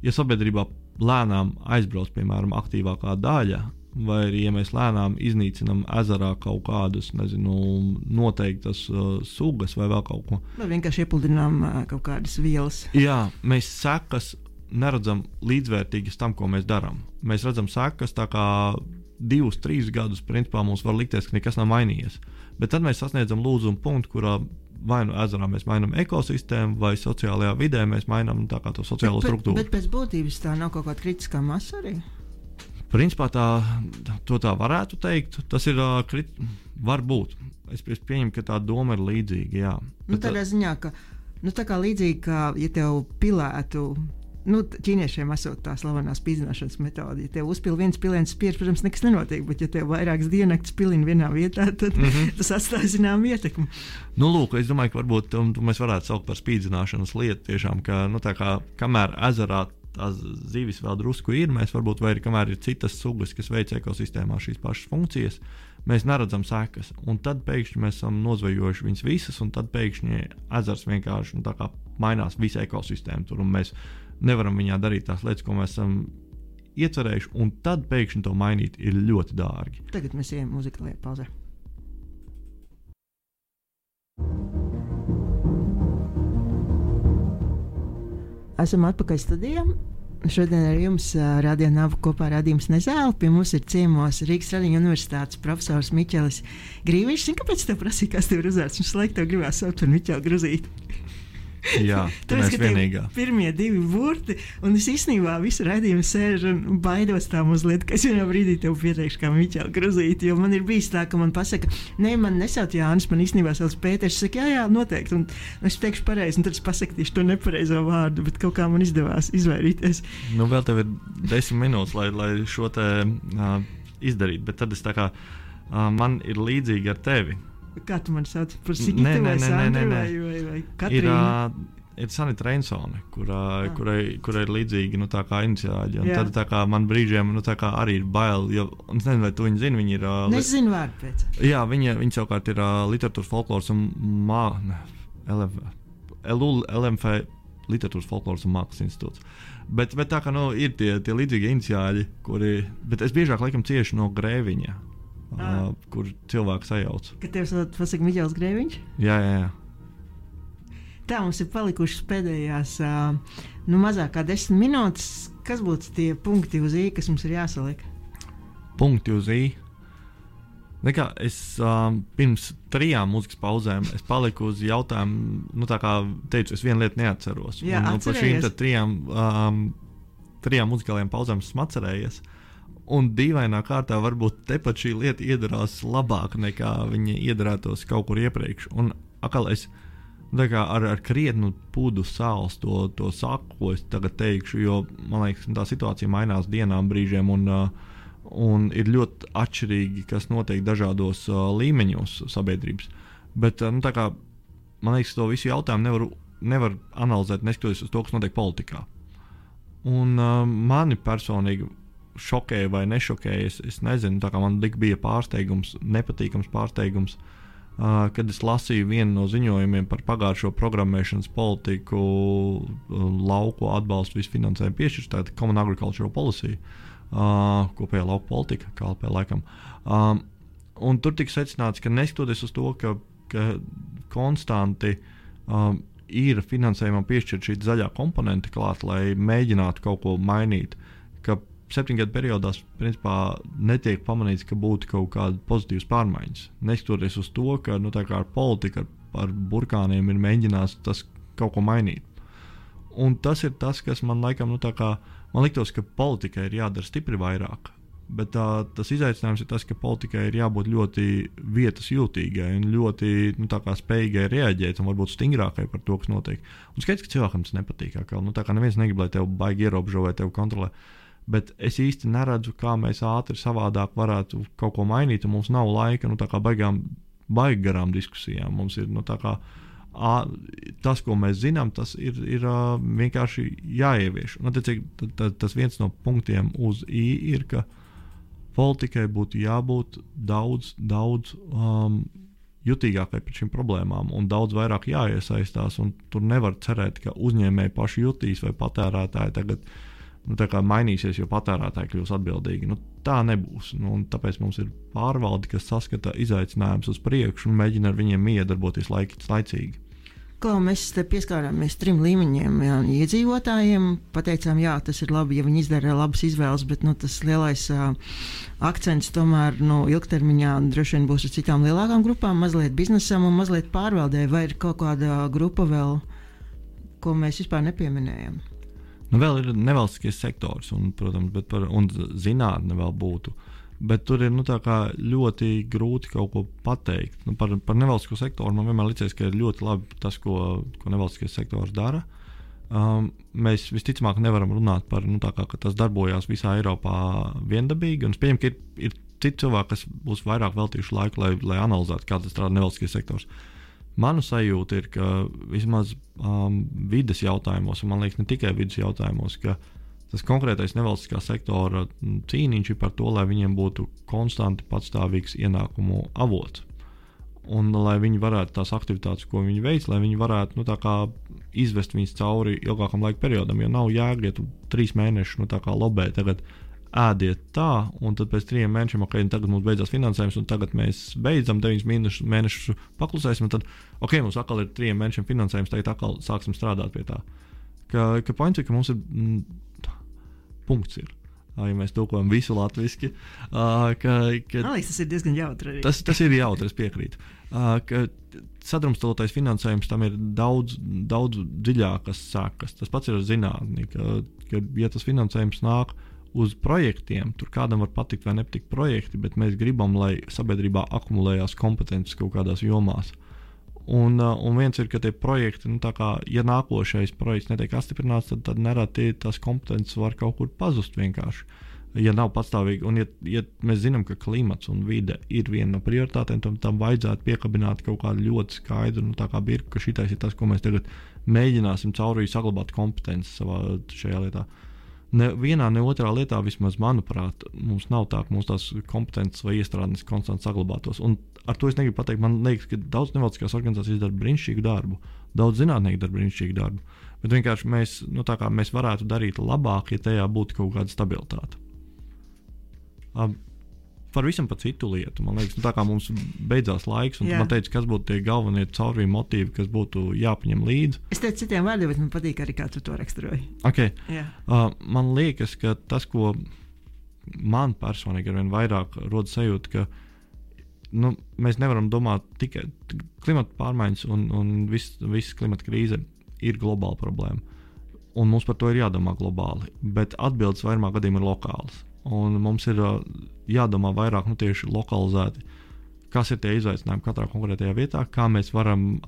ja sabiedrībā lēnām aizbrauc, piemēram, aktīvākā daļa, vai arī, ja mēs lēnām iznīcinām ezerā kaut kādas, nezinu, noteiktas uh, sugas vai vēl kaut ko. Vai vienkārši iepludinām uh, kaut kādas vielas. Jā, mēs sekas neredzam līdzvērtīgas tam, ko mēs darām. Mēs redzam sekas tā kā divus, trīs gadus, principā mums var likties, ka nekas nav mainījies. Bet tad mēs sasniedzam lūzumu punktu, kurā vai nu ezerā mēs mainām ekosistēmu, vai sociālajā vidē mēs mainām to sociālo bet, struktūru. Bet, bet pēc būtības tā nav kaut kāda kritiskā masa arī. Principā tā, to tā varētu teikt. Tas ir uh, krit, varbūt. Es pieņemu, ka tā doma ir līdzīga. Jā. Nu, tādā ziņā, ka nu, tā kā līdzīgi kā ja tev pilētu nu, ķīniešiem esot tā slavenā spīdzināšanas metode. Ja tev uzpildīja viens piliens spiež, protams, nekas nenotiek, bet ja tev vairākas diennakts pilina vienā vietā, tad mm -hmm. *laughs* tas atstāja zināmu ietekmi. Nu, lūk, es domāju, ka varbūt um, mēs varētu saukt par spīdzināšanas lietu tiešām, ka, nu, kā, kamēr ezerā tās zivis vēl drusku ir, mēs varbūt arī kamēr ir citas sugas, kas veic ekosistēmā šīs pašas funkcijas, mēs neredzam sekas. Un tad pēkšņi mēs esam nozvejojuši viņas visas, un tad pēkšņi ezers vienkārši nu, mainās visa ekosistēma tur. Mēs nevaram viņā darīt tās lietas, ko mēs esam iecerējuši, un tad pēkšņi to mainīt ir ļoti dārgi. Tagad mēs ejam muzikālajā pauzē. Esam atpakaļ studijā. Šodien ar jums Rādio Nāvu kopā rādījums Nezēla. Pie mums ir ciemos Rīgas Radiņu universitātes profesors Miķelis Grīvišs. Kāpēc tev prasīja, kas tev ir uzvārds? Viņš laikam gribēja saukt par Miķeli Gruzīti. Jā, *laughs* tā ir vienīgā. Pirmie divi burti, un es īstenībā visu raidījumu sēžu un baidos tā mazliet, ka es vienā brīdī tev pieteikšu, kā Miķel Gruzīti. Jo man ir bijis tā, ka man pasaka, nē, man nesauc Jānis, man īstenībā sauc Pēters. Es saku, jā, jā, noteikti. Un es teikšu pareizi, un tad es pasakyšu to nepareizo vārdu, bet kaut kā man izdevās izvairīties. Nu, vēl tev ir desmit minūtes, lai, lai šo te uh, izdarītu, bet tad es tā kā uh, man ir līdzīgi ar tevi. Kā tu man sauc par Sigitu nē, nē, nē, nē, nē, nē. vai, vai, vai Katrīnu? Ir, uh, ir Sanita Reinsone, kurā, ah. kurai, kurai ir līdzīgi nu, Jā. tad tā kā man brīžiem nu, arī ir bail, jo es nezinu, vai tu viņu zini. Viņa ir. Uh, Nezinu vārdu pēc. Jā, viņa, viņa savukārt ir uh, literatūras folkloras un mākslas. Literatūras folkloras un mākslas institūts. Bet, bet tā kā nu, ir tie, tie līdzīgi iniciāļi, kuri. Bet es biežāk laikam cieši no grēviņa uh, kur cilvēks sajauc. Kad tev pasaka Miķels Grēviņš? Jā, jā, jā. Tā mums ir palikušas pēdējās, uh, nu, mazāk kā desmit minūtes. Kas būtu tie punkti uz īņa, kas mums ir jāsaliek? Punkti uz īņa. Nekā, es um, pirms trijām mūzikas pauzēm paliku uz jautājumu, nu, tā kā teicu, es vienu lietu neatceros. Jā, un, un par šīm trijām, um, trijām muzikālajām pauzēm esmu atcerējies. Uh, Un dīvainā kārtā varbūt tepat šī lieta iedarās labāk nekā viņa iedarētos kaut kur iepriekš. Un atkal es ar, ar krietnu pudu sāls to, to saku, ko es tagad teikšu, jo man liekas, tā situācija mainās dienām, brīžiem. Un, uh, un ir ļoti atšķirīgi, kas notiek dažādos uh, līmeņos sabiedrības. Bet uh, nu, kā, man liekas, to visu jautājumu nevar, nevar analizēt, neskatoties uz to, kas notiek politikā. Un uh, mani personīgi šokēja vai nešokēja. Es, es nezinu, tā kā man bija pārsteigums, nepatīkams pārsteigums. Uh, kad es lasīju vienu no ziņojumiem par pagājušo programmēšanas politiku, uh, lauku atbalstu, visfinansējumu piešķiršanu, tāda Common Agricultural Policy, uh, kopējā lauku politika, kā LP laikam. Um, un tur tika secināts, ka neskatoties uz to, ka, ka konstanti um, ir finansējumam piešķirta šī zaļā komponente klāt, lai mēģinātu kaut ko mainīt, ka septiņu gadu periodā principā, netiek pamanīts, ka būtu kaut kāda pozitīva pārmaiņas. Neskatoties uz to, ka nu, ar politiku, ar, ar burkāniem ir mēģinājis tas kaut ko mainīt. Un tas ir tas, kas man laikam, nu, kā, man liktos, ka politikai ir jādara stipri vairāk. Bet tā, tas izaicinājums ir tas, ka politikai ir jābūt ļoti vietas jūtīgai un ļoti nu, spējīgai reaģēt un varbūt stingrākai par to, kas notiek. Un skaidrs, ka cilvēkam tas nepatīk. Kā, nu, tā kā neviens negrib, lai tevi baigi ierobežo vai tevi kontrolē. Uh, bet es īsti neredzu, kā mēs ātri savādāk varētu kaut ko mainīt. Mums nav laika nu, baigām, baigi garām diskusijām. Mums ir nu, kā, a, tas, ko mēs zinām, tas ir, ir uh, vienkārši jāievieš. Un, attiecīgi, t, t, tas viens no punktiem uz I ir, ka politikai būtu jābūt daudz, daudz um, jutīgākai pret šīm problēmām un daudz vairāk jāiesaistās. Tur nevar cerēt, ka uzņēmēji paši jutīs vai patērētāji tagad nu, mainīsies, jo patērētāji kļūs atbildīgi. Nu, tā nebūs. Nu, tāpēc mums ir pārvalde, kas saskata izaicinājumus uz priekšu un mēģina ar viņiem iedarboties laik, laicīgi. atkal mēs pieskārāmies trim līmeņiem. Jā, iedzīvotājiem pateicām, jā, tas ir labi, ja viņi izdara labas izvēles, bet nu, tas lielais uh, akcents tomēr nu, ilgtermiņā droši vien būs uz citām lielākām grupām, mazliet biznesam un mazliet pārvaldē, vai ir kaut kāda grupa vēl, ko mēs vispār nepieminējam. Nu, vēl ir nevalstiskais sektors, un, protams, par, un zinātne vēl būtu. Bet tur ir nu, ļoti grūti kaut ko pateikt. Nu, par, par nevalstisko sektoru man vienmēr liekas, ka ir ļoti labi tas, ko, ko nevalstiskais sektors dara. Um, mēs visticamāk nevaram runāt par to, nu, ka tas darbojās visā Eiropā viendabīgi. Es pieņemu, ka ir, ir citi cilvēki, kas būs vairāk veltījuši laiku, lai, lai analizētu, kā tas strādā nevalstiskais sektors. Uh, Mana sajūta ir, ka vismaz um, vidas jautājumos, un man liekas, ne tikai vidas jautājumos, ka tas konkrētais nevalstiskā sektora cīniņš ir par to, lai viņiem būtu konstanti patstāvīgs ienākumu avots. Un lai viņi varētu tās aktivitātes, ko viņi veic, lai viņi varētu nu, izvest viņus cauri ilgākam laika periodam. Jo nav tu trīs mēnešus nu, lobē tagad ēdiet tā, un tad pēc trim mēnešiem, ok, tagad mums beidzās finansējums, un tagad mēs beidzam deviņus mēnešus, mēnešus paklusēsim, un tad, ok, mums atkal ir trim mēnešiem finansējums, tagad atkal sāksim strādāt pie tā. Ka, ka points ir, ka mums ir mm, punkts. Ir. Ja mēs tulkojam visu latviešu, liekas, tas ir diezgan jautri. Tas, tas ir jautri, es piekrītu. Uh, sadrumstalotais finansējums tam ir daudz, daudz dziļākas sekas. Tas pats ir ar zinātnē, ka, ka, ja tas finansējums nāk no uz projektiem. Tur kādam var patikt vai nepatikt projekti, bet mēs gribam, lai sabiedrībā akumulējās kompetences kaut kādās jomās. Un, uh, un viens ir, ka tie projekti, nu, kā, ja nākošais projekts netiek apstiprināts, tad, tad nereti tās kompetences var kaut kur pazust vienkārši. Ja nav pastāvīgi, un ja, ja mēs zinām, ka klimats un vide ir viena no prioritātēm, tad tam vajadzētu piekabināt kaut kādu ļoti skaidru, nu, tā kā birku, ka šitais ir tas, ko mēs tagad mēģināsim caurīgi saglabāt kompetences savā šajā lietā. Uh, ne vienā, ne otrā lietā, vismaz manuprāt, mums nav tā, ka mums tās kompetences vai iestrādes konstanti saglabātos. Un ar to es negribu pateikt, man liekas, ka daudz nevalstiskās organizācijas dara brīnišķīgu darbu, daudz zinātnieku dara brīnišķīgu darbu. Bet vienkārši mēs, nu, mēs varētu darīt labāk, ja tajā būtu kaut kāda stabilitāte. Um, par visam pa citu lietu. Man liekas, nu, tā kā mums beidzās laiks, un man teica, kas būtu tie galvenie caurvīja motīvi, kas būtu jāpaņem līdzi. Es teicu citiem vārdiem, bet man patīk arī, kā tu to raksturoji. Okay. Uh, man liekas, ka tas, ko man personīgi ar vien vairāk rodas sajūta, ka nu, mēs nevaram domāt tikai klimata pārmaiņas un, un viss vis klimata krīze ir globāla problēma. Un mums par to ir jādomā globāli, bet atbildes vairumā gadījumā ir lokālas. Un mums ir jādomā vairāk nu, tieši lokalizēti, kas ir tie izaicinājumi katrā konkrētajā vietā, kā mēs varam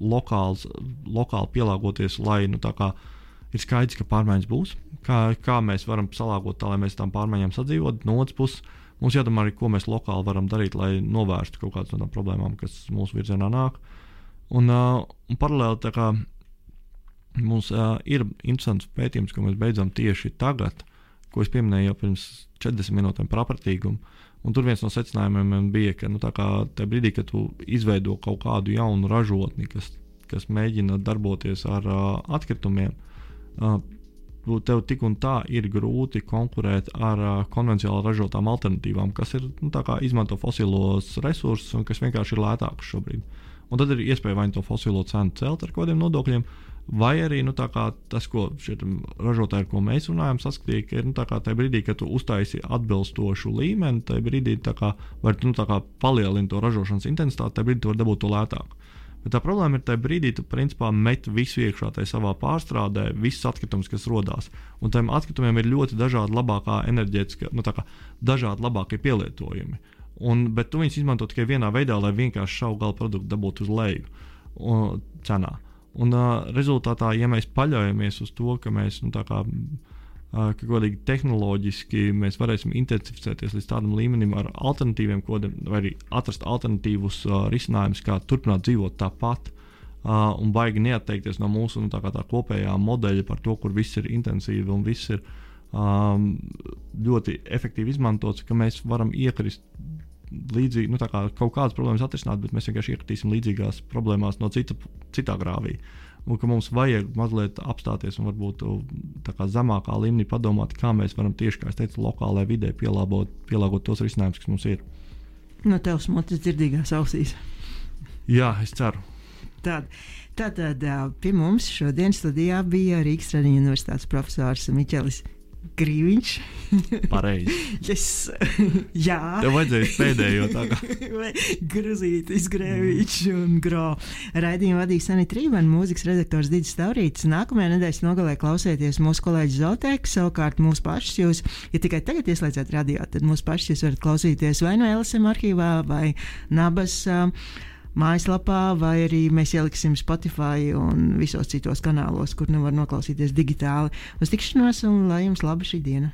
lokāls, lokāli pielāgoties, lai nu, ir skaidrs, ka pārmaiņas būs, kā, kā mēs varam salāgot tā, lai mēs tam pārmaiņām sadzīvotu. No otras puses, mums jādomā arī, ko mēs lokāli varam darīt, lai novērstu kaut kādas no tām problēmām, kas mūsu virzienā nāk. Un, uh, un paralēli kā, mums uh, ir interesants pētījums, ko mēs beidzam tieši tagad ko es pieminēju jau pirms 40 minūtēm par apratīgumu. Un tur viens no secinājumiem bija, ka nu, tajā brīdī, kad tu izveido kaut kādu jaunu ražotni, kas, kas mēģina darboties ar uh, atkritumiem, uh, tev tik un tā ir grūti konkurēt ar uh, konvencionāli ražotām alternatīvām, kas ir nu, izmanto fosilos resursus un kas vienkārši ir lētākas šobrīd. Un tad ir iespēja vai nu to fosilo cenu celt ar kaut kādiem nodokļiem, Vai arī nu, tas, ko ražotāji, ar ko mēs runājam, saskatīja, ka ir nu, tajā brīdī, kad tu uztaisi atbilstošu līmeni, tajā brīdī kā, var nu, palielināt to ražošanas intensitāti, tajā brīdī tu vari dabūt to lētāk. Bet tā problēma ir tajā brīdī, tu principā met visu iekšā tajā savā pārstrādē, visus atkritumus, kas radās. Un tam atkritumiem ir ļoti dažādi labākā enerģētiskā, nu, kā, dažādi labākie pielietojumi. Un, bet tu viņus izmanto tikai vienā veidā, lai vienkārši šau gala produktu dabūtu uz leju un, cenā. Un uh, rezultātā, ja mēs paļaujamies uz to, ka mēs nu, kā, uh, ka godīgi tehnoloģiski mēs varēsim intensificēties līdz tādam līmenim ar alternatīviem kodiem, vai arī atrast alternatīvus uh, risinājumus, kā turpināt dzīvot tāpat. Uh, un baigi neatteikties no mūsu nu, tā tā kopējā modeļa par to, kur viss ir intensīvi un viss ir um, ļoti efektīvi izmantots, ka mēs varam iekrist līdzīgi, nu, kā kaut kādas problēmas atrisināt, bet mēs vienkārši iekritīsim līdzīgās problēmās no cita, citā grāvī. Un ka mums vajag mazliet apstāties un varbūt kā, zemākā līmenī padomāt, kā mēs varam tieši, kā es teicu, lokālajā vidē pielāgot, pielāgot tos risinājumus, kas mums ir. No tevis motis dzirdīgās ausīs. Jā, es ceru. Tāda. Tātad pie mums šodien studijā bija Rīgas Tradiņu universitātes profesors Miķelis Grīviņš. Pareizi. *laughs* yes. Jā. Tev vajadzēja pēdējo tā kā. *laughs* Gruzītis, Grēviņš un Gro. Raidījumu vadīja Sanita Rībana, mūzikas redaktors Digis Taurītis. Nākamajā nedēļas nogalē klausieties mūsu kolēģi Zoltēku, savukārt mūsu pašus jūs, ja tikai tagad ieslēdzat radio, tad mūsu pašus jūs varat klausīties vai no LSM arhīvā vai Nabas. Uh, mājaslapā, vai arī mēs ieliksim Spotify un visos citos kanālos, kur nevar noklausīties digitāli. Uz tikšanos un lai jums laba šī diena!